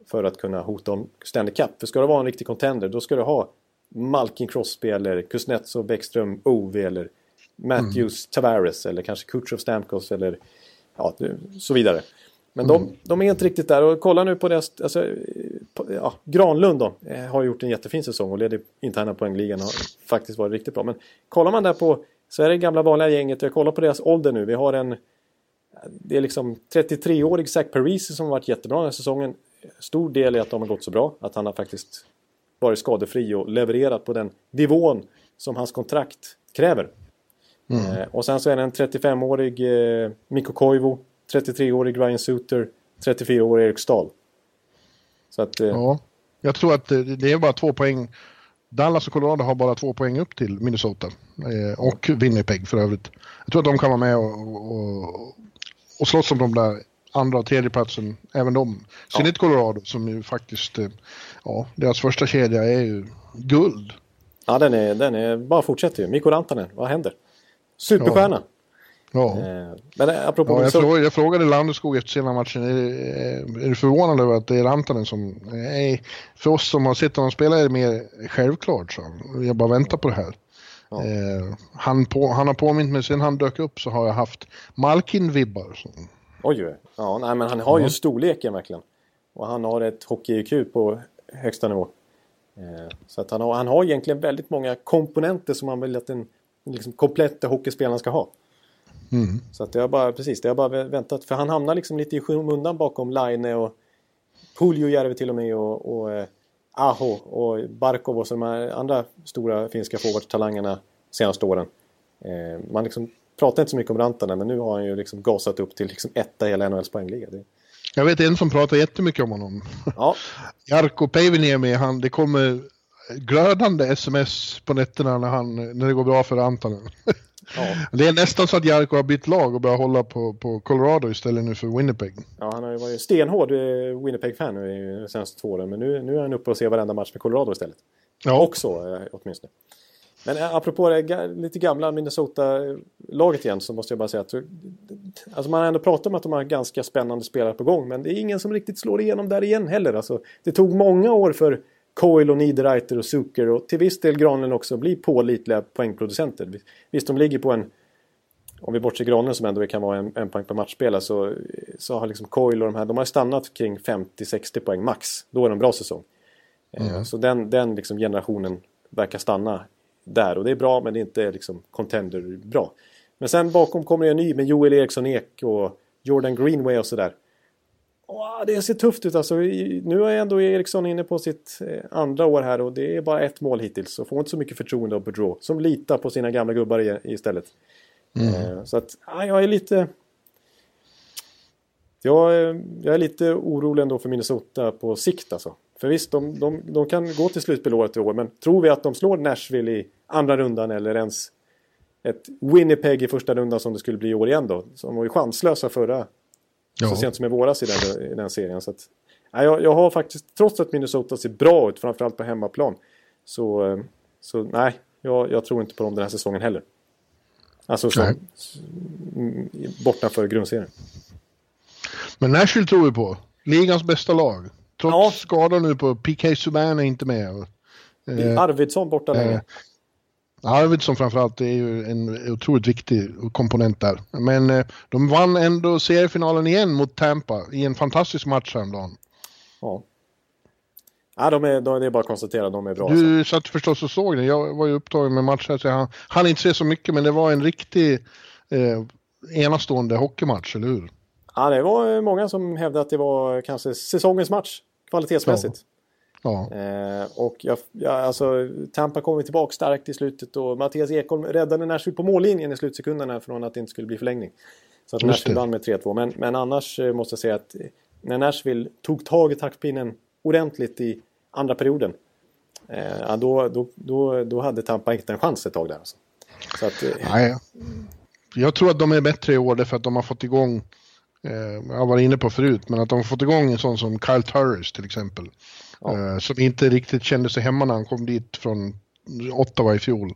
A: för att kunna hota om Stanley Cup. För ska det vara en riktig contender då ska du ha Malkin Crosby eller Kuznetsov, Bäckström, Ove eller Matthews, Tavares eller kanske Kutjov, Stamkos eller ja, så vidare. Men de, mm. de, är inte riktigt där och kolla nu på deras, alltså, på, ja, Granlund då, eh, har gjort en jättefin säsong och leder interna poängligan och har faktiskt varit riktigt bra. Men kollar man där på, så är det gamla vanliga gänget, jag kollar på deras ålder nu, vi har en, det är liksom 33-årig Zach Parisi som har varit jättebra den här säsongen. Stor del i att de har gått så bra, att han har faktiskt varit skadefri och levererat på den nivån som hans kontrakt kräver. Mm. Eh, och sen så är det en 35-årig eh, Mikko Koivu 33-årig Ryan Suter, 34-årig Erik Stahl. Så att... Eh...
B: Ja, jag tror att det är bara två poäng. Dallas och Colorado har bara två poäng upp till Minnesota. Eh, och Winnipeg för övrigt. Jag tror att de kan vara med och, och, och slåss om de där andra och tredje platsen, även de. Sen ja. Colorado som ju faktiskt, eh, ja, deras första kedja är ju guld.
A: Ja, den är, den är, bara fortsätter ju. Mikko Rantanen, vad händer? Superstjärna. Ja.
B: Ja. Eh, men apropå... Ja, jag, frågade, jag frågade Landeskog efter sena matchen, är, är, du förvånad över att det är Rantanen som... Nej, för oss som har sett honom spela är det mer självklart, så Jag bara väntar på det här. Ja. Eh, han, på, han har påmint mig, sen han dök upp så har jag haft Malkin-vibbar.
A: Oj, ja, nej, men han har ju storleken verkligen. Och han har ett hockey-IQ på högsta nivå. Eh, så att han, har, han har egentligen väldigt många komponenter som man vill att en liksom, komplett hockeyspelare ska ha. Mm. Så att det har bara, precis, det har bara väntat. För han hamnar liksom lite i skymundan bakom Line och Puljujärvi till och med och, och eh, Aho och Barkov och så de här andra stora finska forwardstalangerna senaste åren. Eh, man liksom pratar inte så mycket om Rantanen men nu har han ju liksom gasat upp till liksom etta i hela NHLs poängliga. Det...
B: Jag vet en som pratar jättemycket om honom. Ja. Jarkko Päiviniemi, han, det kommer glödande sms på nätterna när, han, när det går bra för Rantanen. Ja. Det är nästan så att Jarko har bytt lag och börjar hålla på, på Colorado istället nu för Winnipeg.
A: Ja, han har ju varit stenhård eh, Winnipeg-fan nu de senaste två åren. Men nu, nu är han uppe och ser varenda match med Colorado istället. Ja. Också eh, åtminstone. Men eh, apropå det lite gamla Minnesota-laget igen så måste jag bara säga att alltså man har ändå pratat om att de har ganska spännande spelare på gång men det är ingen som riktigt slår igenom där igen heller. Alltså, det tog många år för Coil och Niederreiter och Zucker och till viss del Granlund också blir pålitliga poängproducenter. Visst, de ligger på en... Om vi bortser Granlund som ändå kan vara en, en poäng per matchspelare så, så har liksom Coil och de här, de har stannat kring 50-60 poäng max. Då är det en bra säsong. Mm. Så den, den liksom generationen verkar stanna där och det är bra men det är inte liksom contender bra. Men sen bakom kommer en ny med Joel Eriksson Ek och Jordan Greenway och sådär. Åh, det ser tufft ut alltså. Nu är ändå Eriksson inne på sitt eh, andra år här och det är bara ett mål hittills. Och får inte så mycket förtroende av Boudreau. Som litar på sina gamla gubbar istället. Mm. Eh, så att, ja, jag är lite... Jag, jag är lite orolig ändå för Minnesota på sikt alltså. För visst, de, de, de kan gå till slutspel året i år. Men tror vi att de slår Nashville i andra rundan eller ens ett Winnipeg i första rundan som det skulle bli i år igen då. Som var ju chanslösa förra Ja. Så sent som i våras i den, i den serien. Så att, nej, jag, jag har faktiskt, trots att Minnesota ser bra ut, framförallt på hemmaplan. Så, eh, så nej, jag, jag tror inte på dem den här säsongen heller. Alltså som, bortanför grundserien.
B: Men Nashville tror vi på. Ligans bästa lag. Trots ja. skador nu på PK Subban är inte med.
A: Eh, Arvidsson borta länge.
B: Arvidsson framförallt är ju en otroligt viktig komponent där. Men eh, de vann ändå seriefinalen igen mot Tampa i en fantastisk match häromdagen.
A: Ja. Ja, de är, de, det är bara att konstatera att de är bra.
B: Du alltså. satt förstås och såg den. Jag var ju upptagen med matchen så jag hann inte se så mycket men det var en riktig eh, enastående hockeymatch, eller hur?
A: Ja, det var många som hävdade att det var kanske säsongens match kvalitetsmässigt. Ja. Ja. Eh, och jag, jag, alltså, Tampa kommer tillbaka starkt i slutet och Mattias Ekholm räddade Nashville på mållinjen i slutsekunderna från att det inte skulle bli förlängning. Så att Nashville vann med 3-2. Men, men annars eh, måste jag säga att eh, när Nashville tog tag i taktpinnen ordentligt i andra perioden. Eh, då, då, då, då hade Tampa inte en chans ett tag där. Alltså. Så att, eh,
B: Nej, jag tror att de är bättre i år därför att de har fått igång eh, jag var inne på förut, men att de har fått igång en sån som Kyle Turris till exempel. Ja. Eh, som inte riktigt kände sig hemma när han kom dit från Ottawa i fjol.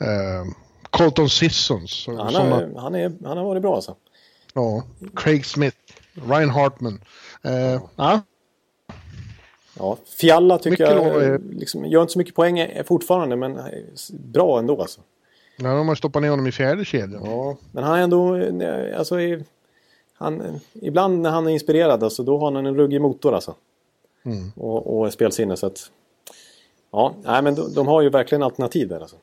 B: Eh, Colton Sissons.
A: Han, har, han, är, han har varit bra alltså.
B: Ja, Craig Smith, Ryan Hartman. Eh, ja.
A: ja. Fialla tycker mycket jag liksom, gör inte så mycket poäng fortfarande men bra ändå alltså.
B: Ja, de har stoppat ner honom i fjärde kedjan.
A: Ja, men han är ändå... eh, Alltså, han, ibland när han är inspirerad, alltså, då har han en ruggig motor alltså.
B: Mm.
A: Och, och spelsinne så att... Ja, nej, men de, de har ju verkligen alternativ där alltså.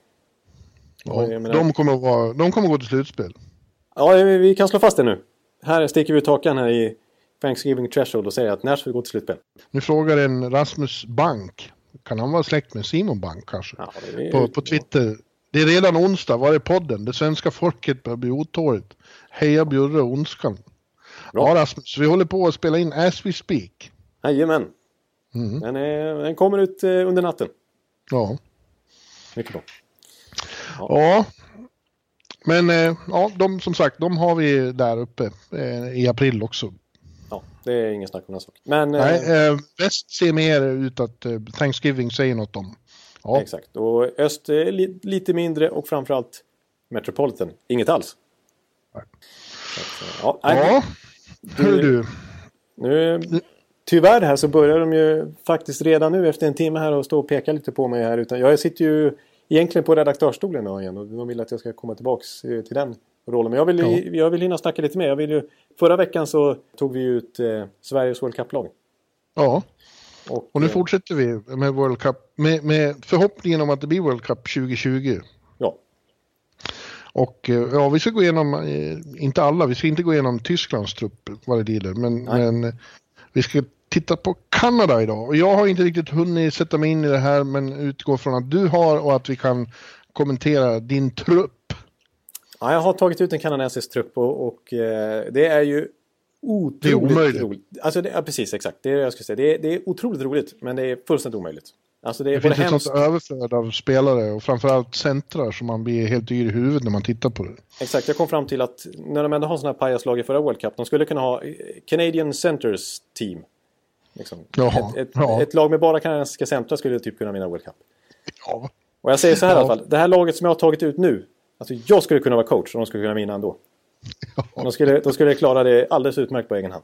B: Ja,
A: menar-
B: de, kommer vara, de kommer gå till slutspel.
A: Ja, vi kan slå fast det nu. Här sticker vi ut hakan här i Thanksgiving Threshold och säger att Nashville går till slutspel.
B: Nu frågar en Rasmus Bank. Kan han vara släkt med Simon Bank kanske?
A: Ja, är-
B: På, på Twitter. Det är redan onsdag, var är podden? Det svenska folket börjar bli otåligt. Heja Bjurre och Ondskan.
A: Bra.
B: Ja Rasmus, vi håller på att spela in as we speak.
A: Jajamän.
B: Mm.
A: Den, är, den kommer ut eh, under natten.
B: Ja.
A: Mycket bra.
B: Ja. Men eh, ja, de som sagt, de har vi där uppe eh, i april också.
A: Ja, det är ingen snack om den saken. Men eh,
B: Nej, eh, väst ser mer ut att eh, Thanksgiving säger något om. Ja,
A: exakt. Och öst är li, lite mindre och framförallt Metropolitan. Inget alls.
B: Nej.
A: Så eh, ja, nej,
B: ja. hör du.
A: Nu, tyvärr här så börjar de ju faktiskt redan nu efter en timme här och stå och peka lite på mig här. Utan jag sitter ju egentligen på redaktörsstolen idag igen och de vill att jag ska komma tillbaks eh, till den rollen. Men jag vill,
B: Ja.
A: jag vill hinna snacka lite mer. Jag vill ju, förra veckan så tog vi ut eh, Sveriges World Cup-lag.
B: Ja,
A: Och,
B: och nu
A: eh,
B: fortsätter vi med World Cup. Med, med förhoppningen om att det blir World Cup 2020.
A: Ja,
B: Och eh, ja, vi ska gå igenom, inte alla, vi ska inte gå igenom Tysklands trupp vad det lider, men, men vi ska titta på Kanada idag. Och jag har inte riktigt hunnit sätta mig in i det här, men utgår från att du har och att vi kan kommentera din trupp.
A: Ja, jag har tagit ut en kanadensisk trupp och, och eh, det är ju otroligt
B: Det är omöjligt.
A: roligt. Alltså, det, ja, precis exakt. Det är det jag skulle säga. Det är, det är otroligt roligt, men det är fullständigt omöjligt. Alltså det är
B: Det finns ett sånt överflöd av spelare och framförallt centrar som man blir helt yr i huvudet när man tittar på det.
A: Exakt, jag kom fram till att när de ändå har sådana här pajaslag i förra World Cup, de skulle kunna ha eh, Canadian Centers Team. Liksom.
B: Jaha,
A: ett, ett,
B: ja.
A: ett lag med bara kanadensiska centra skulle typ kunna vinna World Cup.
B: Ja,
A: Och jag säger så här
B: Ja.
A: i alla fall, det här laget som jag har tagit ut nu, alltså jag skulle kunna vara coach och de skulle kunna vinna ändå. De skulle, de skulle klara det alldeles utmärkt på egen hand.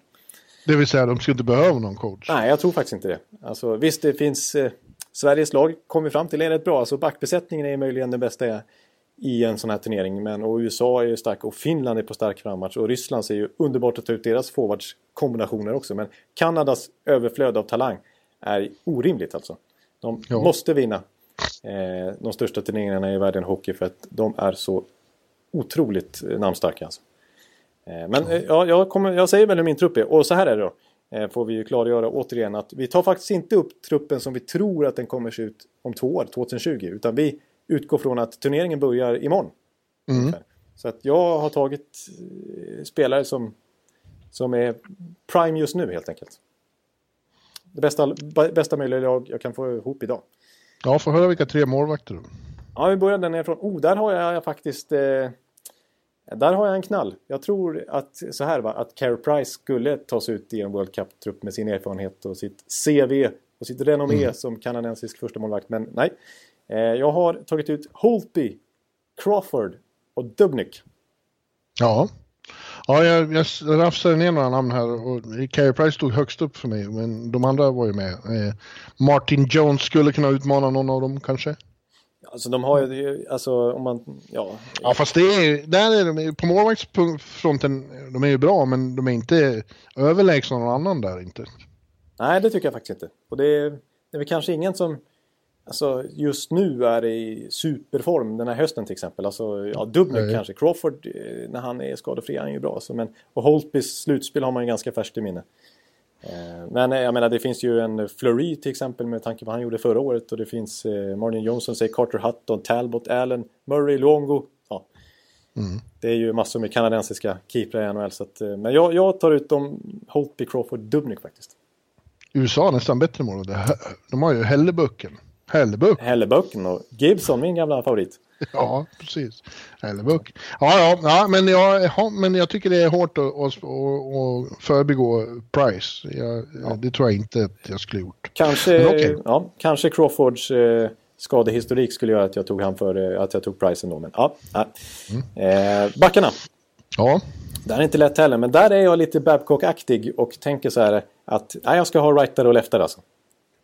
B: det vill säga de skulle inte behöva någon coach.
A: Nej, jag tror faktiskt inte det. Alltså, visst, det finns... Eh, Sveriges lag kom vi fram till är rätt bra. Alltså, backbesättningen är möjligen den bästa i en sån här turnering. Men, och USA är ju stark och Finland är på stark frammarsch. Och Ryssland ser ju underbart att ta ut deras forwardskombinationer också. Men Kanadas överflöd av talang är orimligt alltså. De
B: Ja.
A: måste vinna eh, de största turneringarna i världen hockey för att de är så otroligt eh, namnstarka. Alltså. Eh, Men eh, ja, jag, kommer, jag säger väl hur min trupp är. Och så här är det då. Eh, Får vi ju klargöra återigen att vi tar faktiskt inte upp truppen som vi tror att den kommer se ut om två år, 2020. Utan vi utgår från att turneringen börjar imorgon.
B: Mm.
A: Så att jag har tagit eh, spelare som, som är prime just nu helt enkelt. Det bästa, bästa möjliga lag jag kan få ihop idag.
B: Ja, får höra vilka tre målvakter du
A: Ja, vi börjar där nerifrån. Oh, där har jag faktiskt... Eh, där har jag en knall. Jag tror att så här va, att Carey Price skulle tas ut i en World Cup-trupp med sin erfarenhet och sitt CV och sitt renommé som kanadensisk första målvakt. Men nej. Eh, jag har tagit ut Holtby, Crawford och Dubnik.
B: Ja. Ja, jag, jag rafsade ner några namn här och Carey Price stod högst upp för mig, men de andra var ju med. Eh, Martin Jones skulle kunna utmana någon av dem kanske.
A: Alltså de har ju, alltså om man, ja.
B: Ja, fast det är, där är de, på målvaktsfronten, de är ju bra, men de är inte överlägsna någon annan där inte.
A: Nej, det tycker jag faktiskt inte. Och det är, det är väl kanske ingen som alltså, just nu är i superform den här hösten till exempel. Alltså, ja, Dubnik
B: Nej.
A: kanske. Crawford, eh, när han är skadefri, är han ju bra. Så, men, och Holtbys slutspel har man ju ganska färskt i minne. Eh, Men eh, jag menar, det finns ju en Fleury till exempel med tanke på vad han gjorde förra året. Och det finns eh, Martin Johnson, säger Carter Hutton, Talbot, Allen, Murray, Luongo. Ja. Det är ju massor med kanadensiska keeprar i NHL. Så att, men jag, jag tar ut dem Holtby, Crawford, Dubnik faktiskt.
B: USA nästan bättre mål. De har ju Hellebucken. Hellebuck.
A: Hellebucken och Gibson, min gamla favorit.
B: Ja, precis. Hellebuck. Ja, ja, ja, men jag, ja, men jag tycker det är hårt att, att, att, förbigå Price. Jag, Det tror jag inte att jag skulle gjort.
A: Kanske,
B: okej.
A: ja, kanske Crawfords eh, skadehistorik skulle göra att jag tog han för att jag tog Price ändå. Men ja, ja.
B: Mm.
A: Eh, backarna.
B: Ja,
A: Det är inte lätt heller, men där är jag lite Babcock-aktig och tänker så här att nej, jag ska ha rightare och leftare alltså.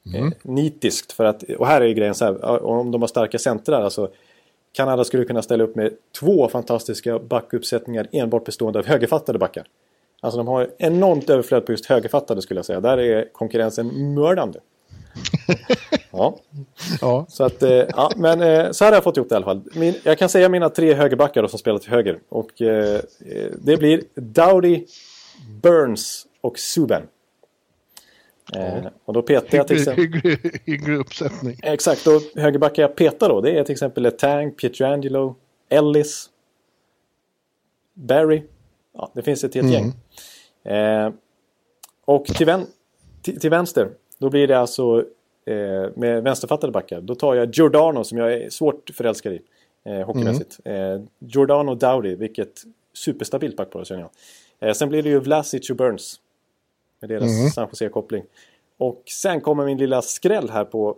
B: Mm.
A: Eh, nitiskt, för att, och här är ju grejen så här, om de har starka centrar, alltså Kanada skulle kunna ställa upp med två fantastiska backuppsättningar enbart bestående av högerfattade backar. Alltså de har enormt överflöd på just högerfattade skulle jag säga. Där är konkurrensen mördande. ja.
B: Ja.
A: Så att, eh, ja, men eh, så här har jag fått ihop det i alla fall. Min, jag kan säga mina tre högerbackar då, som spelar till höger. Och eh, eh, det blir Dowdy, Burns och Subban. Eh, och då petar jag till exempel...
B: hygglig, hygglig uppsättning.
A: Exakt, och högerbackar jag petar då. Det är till exempel Letang, Pietrangelo, Ellis, Barry. Ja, det finns ett helt gäng. Eh, och till, vän, till, till vänster, då blir det alltså eh, med vänsterfattade backar. Då tar jag Giordano som jag är svårt förälskad i. Eh, hockeymässigt. Eh, Giordano Dowdy, vilket superstabilt backpar känner jag. Eh, sen blir det ju Vlasic och Burns. Med deras San Jose-koppling. Och sen kommer min lilla skräll här på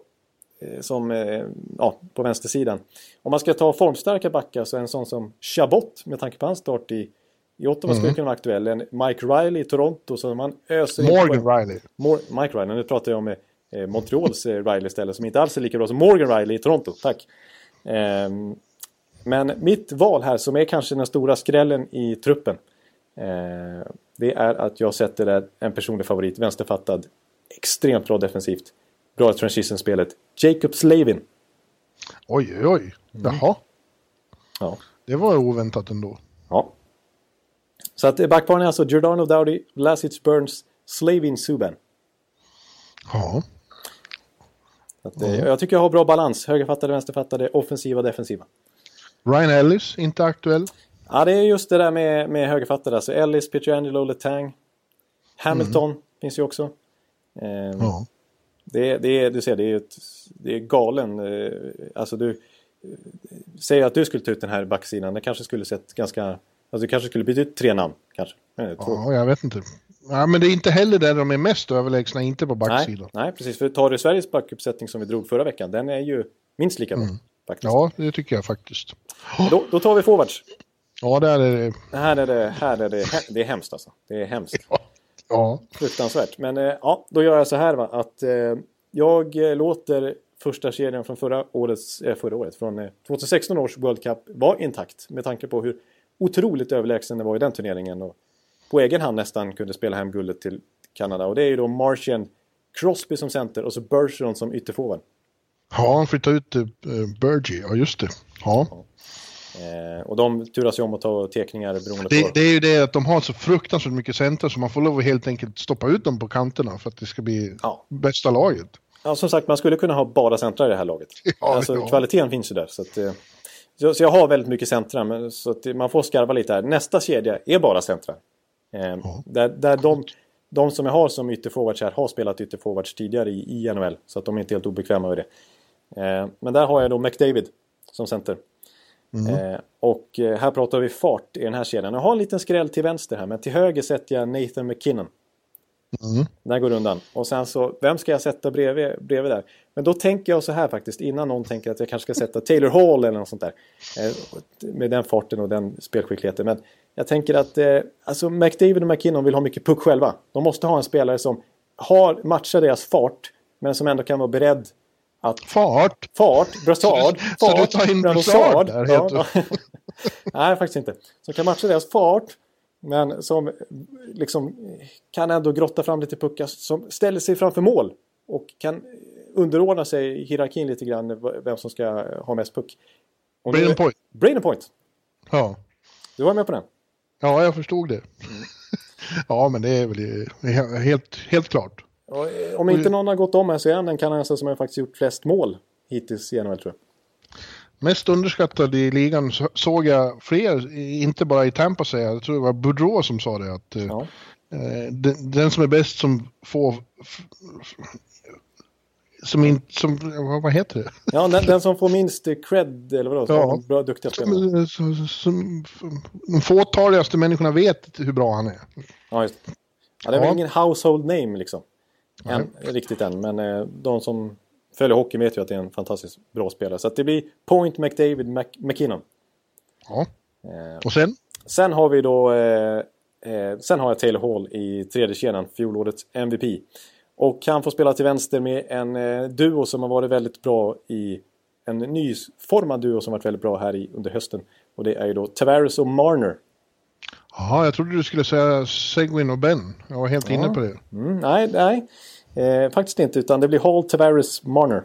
A: eh, som, eh, ja, på vänstersidan. Om man ska ta formstarka backar så är en sån som Chabot med tanke på hans start i, i Ottawa skulle kunna vara aktuell. En Mike Riley i Toronto så man öser in
B: Morgan
A: poäng.
B: Riley.
A: Mor- Mike Riley, nu pratar jag om eh, Montreals eh, Riley istället som inte alls är lika bra som Morgan Riley i Toronto. Tack! Ehm, men mitt val här som är kanske den stora skrällen i truppen. Eh, det är att jag sätter där en personlig favorit, vänsterfattad. Extremt bra defensivt. Bra i transition-spelet. Jacob Slavin.
B: Oj, oj, oj. Jaha,
A: Ja.
B: det var oväntat ändå.
A: ja. Så att backparen är alltså Giordano Dowdy, Vlasic Burns, Slavin Subban.
B: Ja,
A: att, eh, Jag tycker jag har bra balans. Högerfattade, vänsterfattade, offensiva, defensiva.
B: Ryan Ellis, inte aktuell.
A: Ja, det är just det där med, med högerfattade. Alltså Ellis, Pietrangelo, Letang. Hamilton finns ju också. Eh,
B: Ja.
A: det, är- det du ser, det är, ett, det är galen. Eh, alltså du... Eh, säg att du skulle ta ut den här backsidan. Det kanske skulle sett ganska... Alltså du kanske skulle byta ut tre namn. Kanske. Eh,
B: ja, jag vet inte. Ja, men det är inte heller där de är mest överlägsna, inte på
A: nej,
B: backsidan.
A: nej, precis. För tar du Sveriges backuppsättning som vi drog förra veckan. Den är ju minst lika bra. Faktiskt.
B: Ja, det tycker jag faktiskt.
A: Då, då tar vi forwards.
B: Ja, där är det.
A: Här är det, här är det, det är hemskt alltså. Det är hemskt.
B: Ja,
A: Fruktansvärt. Men eh, ja, då gör jag så här va. Att eh, jag eh, låter första serien från förra årets, eh, förra året, från eh, 2016 års World Cup vara intakt. Med tanke på hur otroligt överlägsen det var i den turneringen. Och på egen hand nästan kunde spela hem guldet till Kanada. Och det är ju då Martian Crosby som center och så Bergeron som ytterforward.
B: ja han flyttade ut uh, Bergie, ja just det. Ja.
A: Eh, och de turas ju om att ta teckningar beroende på...
B: Det, det är ju det att de har så fruktansvärt mycket center så man får lov att helt enkelt stoppa ut dem på kanterna för att det ska bli
A: Ja.
B: bästa laget.
A: Ja, som sagt, man skulle kunna ha bara centrar i det här laget.
B: Ja,
A: alltså,
B: ja.
A: Kvaliteten finns ju där. Så, att, eh, så, så jag har väldigt mycket centra, men, så att man får skarva lite här. Nästa kedja är bara centrar. Eh, där, där de, de som jag har som ytterforwards här har spelat ytterforwards tidigare i, i NHL. Så att de är inte helt obekväma med det. Eh, men där har jag då McDavid som center. Eh, och eh, här pratar vi fart i den här kedjan. Jag har en liten skräll till vänster här, men till höger sätter jag Nathan McKinnon. Där går undan. Och sen så, vem ska jag sätta bredvid, bredvid där? Men då tänker jag så här faktiskt, innan någon tänker att jag kanske ska sätta Taylor Hall eller något sånt där. Eh, med den farten och den spelskickligheten. Men jag tänker att eh, alltså McDavid och McKinnon vill ha mycket puck själva. De måste ha en spelare som har matchar deras fart, men som ändå kan vara beredd att
B: Fart!
A: Fart, brassard,
B: Så du
A: fart,
B: tar in
A: brassard.
B: där,
A: Ja,
B: heter
A: ja. Nej, faktiskt inte. Som kan matcha deras fart, men som liksom kan ändå grotta fram lite puckar, som ställer sig framför mål och kan underordna sig i hierarkin lite grann, vem som ska ha mest puck. Och nu-
B: Braden Point.
A: Braden Point.
B: Ja.
A: Du var med på den?
B: ja, jag förstod det. ja, men det är väl helt, helt klart.
A: Eh, om inte någon har gått om här så är han den kanadensare som har faktiskt gjort flest mål hittills i NHL tror jag.
B: Mest underskattad i ligan så- såg jag fler, inte bara i Tampa säger jag, tror det var Boudreau som sa det att eh,
A: Ja.
B: eh, den, den som är bäst som får som inte, som, vad, heter det?
A: Ja, den, den som får minst cred, eller vadå?
B: Ja.
A: Bra, duktiga spelare.
B: Som, som, som, de fåtaligaste människorna vet hur bra han är.
A: Ja, just det. Ja, det är väl
B: Ja.
A: ingen household name liksom. Än, riktigt än. Men eh, de som följer hockey vet ju att det är en fantastiskt bra spelare. Så det blir Point, McDavid, Mc, McKinnon.
B: Ja.
A: Eh,
B: Och sen?
A: sen har vi då... Eh, sen har jag Taylor Hall i tredje kedjan, fjolårets MVP. Och han får spela till vänster med en duo som har varit väldigt bra i en nyformad duo som varit väldigt bra här i, under hösten. Och det är ju då Tavares och Marner.
B: Jaha, jag trodde du skulle säga Segwin och Ben. Jag var helt ja. inne på det.
A: Mm, nej, nej. Eh, faktiskt inte, utan det blir Hall, Tavares, Marner.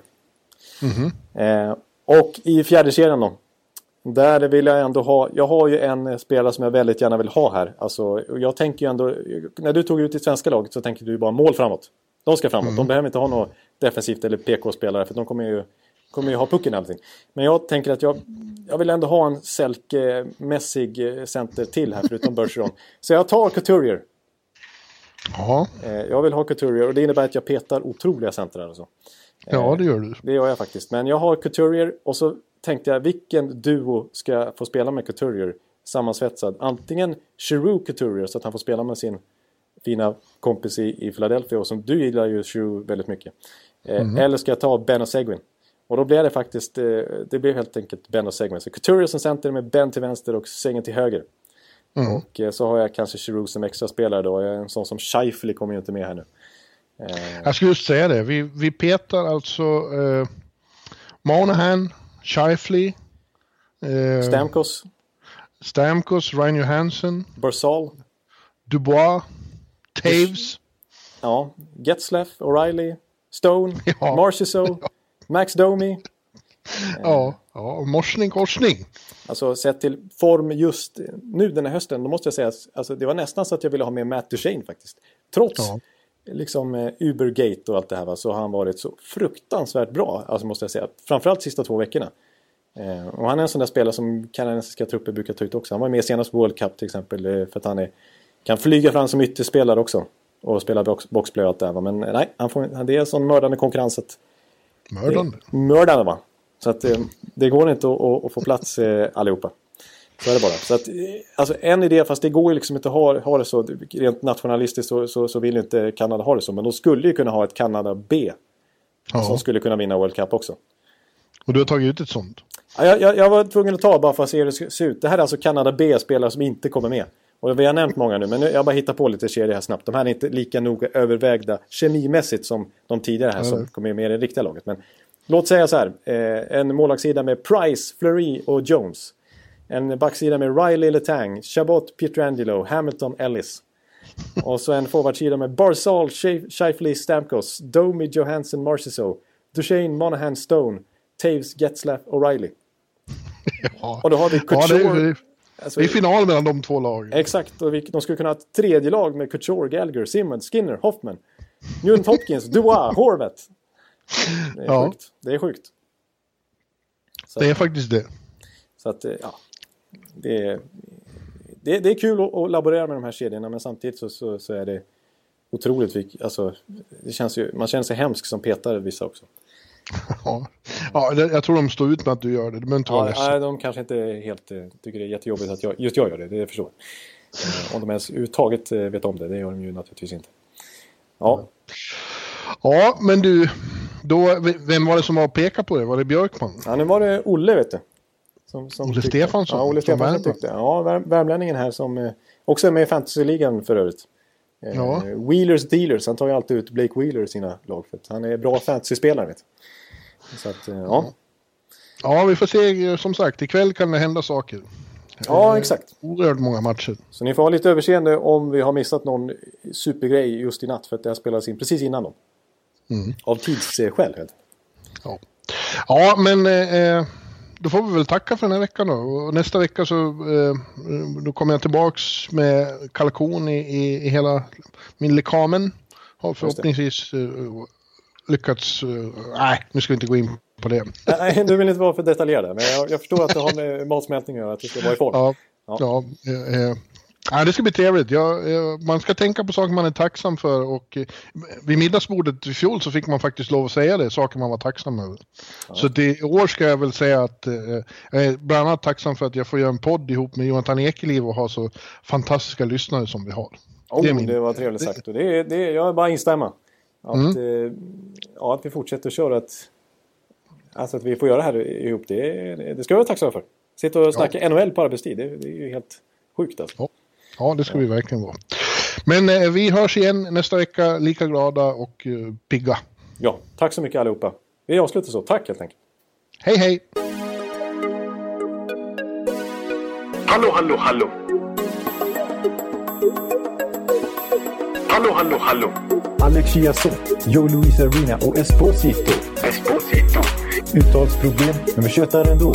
A: Mm -hmm. eh, och i fjärde serien då. Där vill jag ändå ha, jag har ju en spelare som jag väldigt gärna vill ha här. Alltså, jag tänker ju ändå, när du tog ut ditt svenska laget så tänker du bara mål framåt. De ska framåt, mm. de behöver inte ha något defensivt eller PK-spelare för de kommer ju, kommer ju ha pucken och allting. Men jag tänker att jag, jag vill ändå ha en Selke-mässig center till här förutom Bergeron. Så jag tar Couturier.
B: Ja.
A: Eh, jag vill ha Couturier och det innebär att jag petar otroliga centrar. Alltså.
B: Ja, det gör du.
A: Det gör jag faktiskt. Men jag har Couturier och så tänkte jag vilken duo ska jag få spela med Couturier sammansvetsad? Antingen Giroux Couturier så att han får spela med sin fina kompis i, i Philadelphia och som du gillar ju Giroux väldigt mycket. Mm. Eller ska jag ta Ben och Seguin? Och då blev det faktiskt, eh, det blev helt enkelt Ben och Seguin. Så Couturier som center med Ben till vänster och Seguin till höger. Mm. Och eh, så har jag kanske Giroux som extra spelare då. En sån som Scheifele kommer ju inte med här nu.
B: Jag skulle just säga det. Vi, vi petar alltså eh, Monahan, Shifley.
A: Eh, Stamkos.
B: Stamkos, Ryan Johansson.
A: Barsal.
B: Dubois. Taves.
A: Ja, Getzlaff, O'Reilly, Stone, ja. Marchessault, Max Domi.
B: Ja, ja, morsning korsning.
A: Alltså sett till form just nu den här hösten, då måste jag säga att alltså, det var nästan så att jag ville ha med Matt Duchene faktiskt. Trots ja. liksom eh, Ubergate och allt det här va, så har han varit så fruktansvärt bra, alltså måste jag säga. Framförallt sista två veckorna. Eh, och han är en sån där spelare som kanadensiska trupper brukar ta ut också. Han var med senast på World Cup till exempel eh, för att han är, kan flyga fram som ytterspelare också. Och spela box, boxplay och allt det här. Men eh, nej, han får, det är en sån mördande konkurrens att...
B: Mördande?
A: mördande va. Så att eh, det går inte att, att, få plats eh, allihopa. Så är det bara. Så att, alltså en idé, fast det går ju liksom inte att ha, ha det så. Rent nationalistiskt så, så, så vill inte Kanada ha det så. Men de skulle ju kunna ha ett Kanada B. Ja. Som skulle kunna vinna World Cup också.
B: Och du har tagit ut ett sånt?
A: Ja, jag, jag, jag var tvungen att ta bara för att se hur det ser ut. Det här är alltså Kanada B-spelare som inte kommer med. Och vi har nämnt många nu, men jag bara hittar på lite serier här snabbt. De här är inte lika noga övervägda kemimässigt som de tidigare här mm. som kommer med i det riktiga laget. Men låt säga så här. Eh, en målvaktssida med Price, Fleury och Jones. En backsida med Riley Letang, Chabot, Pietrangelo, Hamilton, Ellis. Och så en forwardsida med Barzal, Scheifele, Stamkos, Domi, Johansson, Marchessault, Duchene, Monahan, Stone, Taves, Getzlaff, O'Reilly. Ja. Och då har vi Couture. Ja, det, är,
B: alltså, det är final mellan de två lagen.
A: Exakt, och vi, de skulle kunna ha ett tredje lag med Couture, Gallagher, Simmons, Skinner, Hoffman, Newton Hopkins, Dubois, Horvat. Det är ja. sjukt. Det är sjukt.
B: Så, det är faktiskt det.
A: Så att, ja. Det är, det, det är kul att, laborera med de här kedjorna men samtidigt så, så, så är det otroligt... Alltså, det känns ju, man känner sig hemsk som petare vissa också.
B: Ja. ja, jag tror de står ut med att du gör det. Du inte
A: ja, Nej, de kanske inte helt eh, tycker det är jättejobbigt att jag, just jag gör det, det förstår jag. Om de ens överhuvudtaget eh, vet om det, det gör de ju naturligtvis inte. Ja.
B: Ja, men du, då, vem var det som var och pekade på det? Var det Björkman?
A: Ja, nu var det Olle, vet du.
B: Som, som Olle Stefansson?
A: Ja, Olle Stefansson tyckte. Ja, värmlänningen här som eh, också är med i fantasyligan för övrigt. Ja. Wheelers Dealers, han tar ju alltid ut Blake Wheeler i sina lag. För han är bra fantasyspelare. Vet du. Så att, eh, ja.
B: Ja, vi får se. Som sagt, ikväll kan det hända saker.
A: Ja, eh, exakt.
B: Oerhört många matcher.
A: Så ni får ha lite överseende om vi har missat någon supergrej just i natt. För att det här spelades in precis innan då. Mm. Av tidsskäl
B: Ja. ja, men eh, då får vi väl tacka för den här veckan då. Och nästa vecka så eh, då kommer jag tillbaks med kalkon i, i, i hela min lekamen. Har förhoppningsvis eh, lyckats... Uh, nej, nu ska vi inte gå in på det.
A: Nej, du vill inte vara för detaljerad. Men jag, jag förstår att det har med matsmältning att göra, att du ska vara i form.
B: Ja, ja. ja eh, eh, det ska bli trevligt. Ja, man ska tänka på saker man är tacksam för och eh, vid middagsbordet i fjol så fick man faktiskt lov att säga det, saker man var tacksam över. Ja. Så det, i år ska jag väl säga att eh, jag är bland annat tacksam för att jag får göra en podd ihop med Jonathan Ekeliv och ha så fantastiska lyssnare som vi har.
A: Oh, det, det var trevligt sagt och det, det, jag bara instämma. Att, mm. eh, ja, att vi fortsätter att köra ett... Alltså att vi får göra det här ihop, det, det ska vi vara tacksamma för. Sitta och snacka ja. NHL på arbetstid, det, det, är ju helt sjukt alltså.
B: Ja, ja det ska ja. vi verkligen vara. Men eh, vi hörs igen nästa vecka, lika glada och eh, pigga.
A: Ja, tack så mycket allihopa. Vi avslutar så. Tack helt enkelt.
B: Hej hej!
D: Hallå, hallå, hallå! Hallå, hallå, hallå!
E: Alex Chiazot, Joe Luis Arena och Esposito.
D: Esposito.
E: Uttalsproblem, men vi tjötar ändå.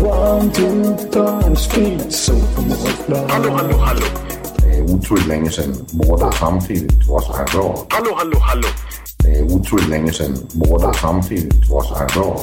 E: One, two, times speed, so
D: Hallå, hallå, hallå!
F: Det er utroligt længe siden mor, der samtidig trods har råd.
D: Hallå, hallå, hallå!
F: Det er utroligt længe siden mor, der samtidig trods har råd.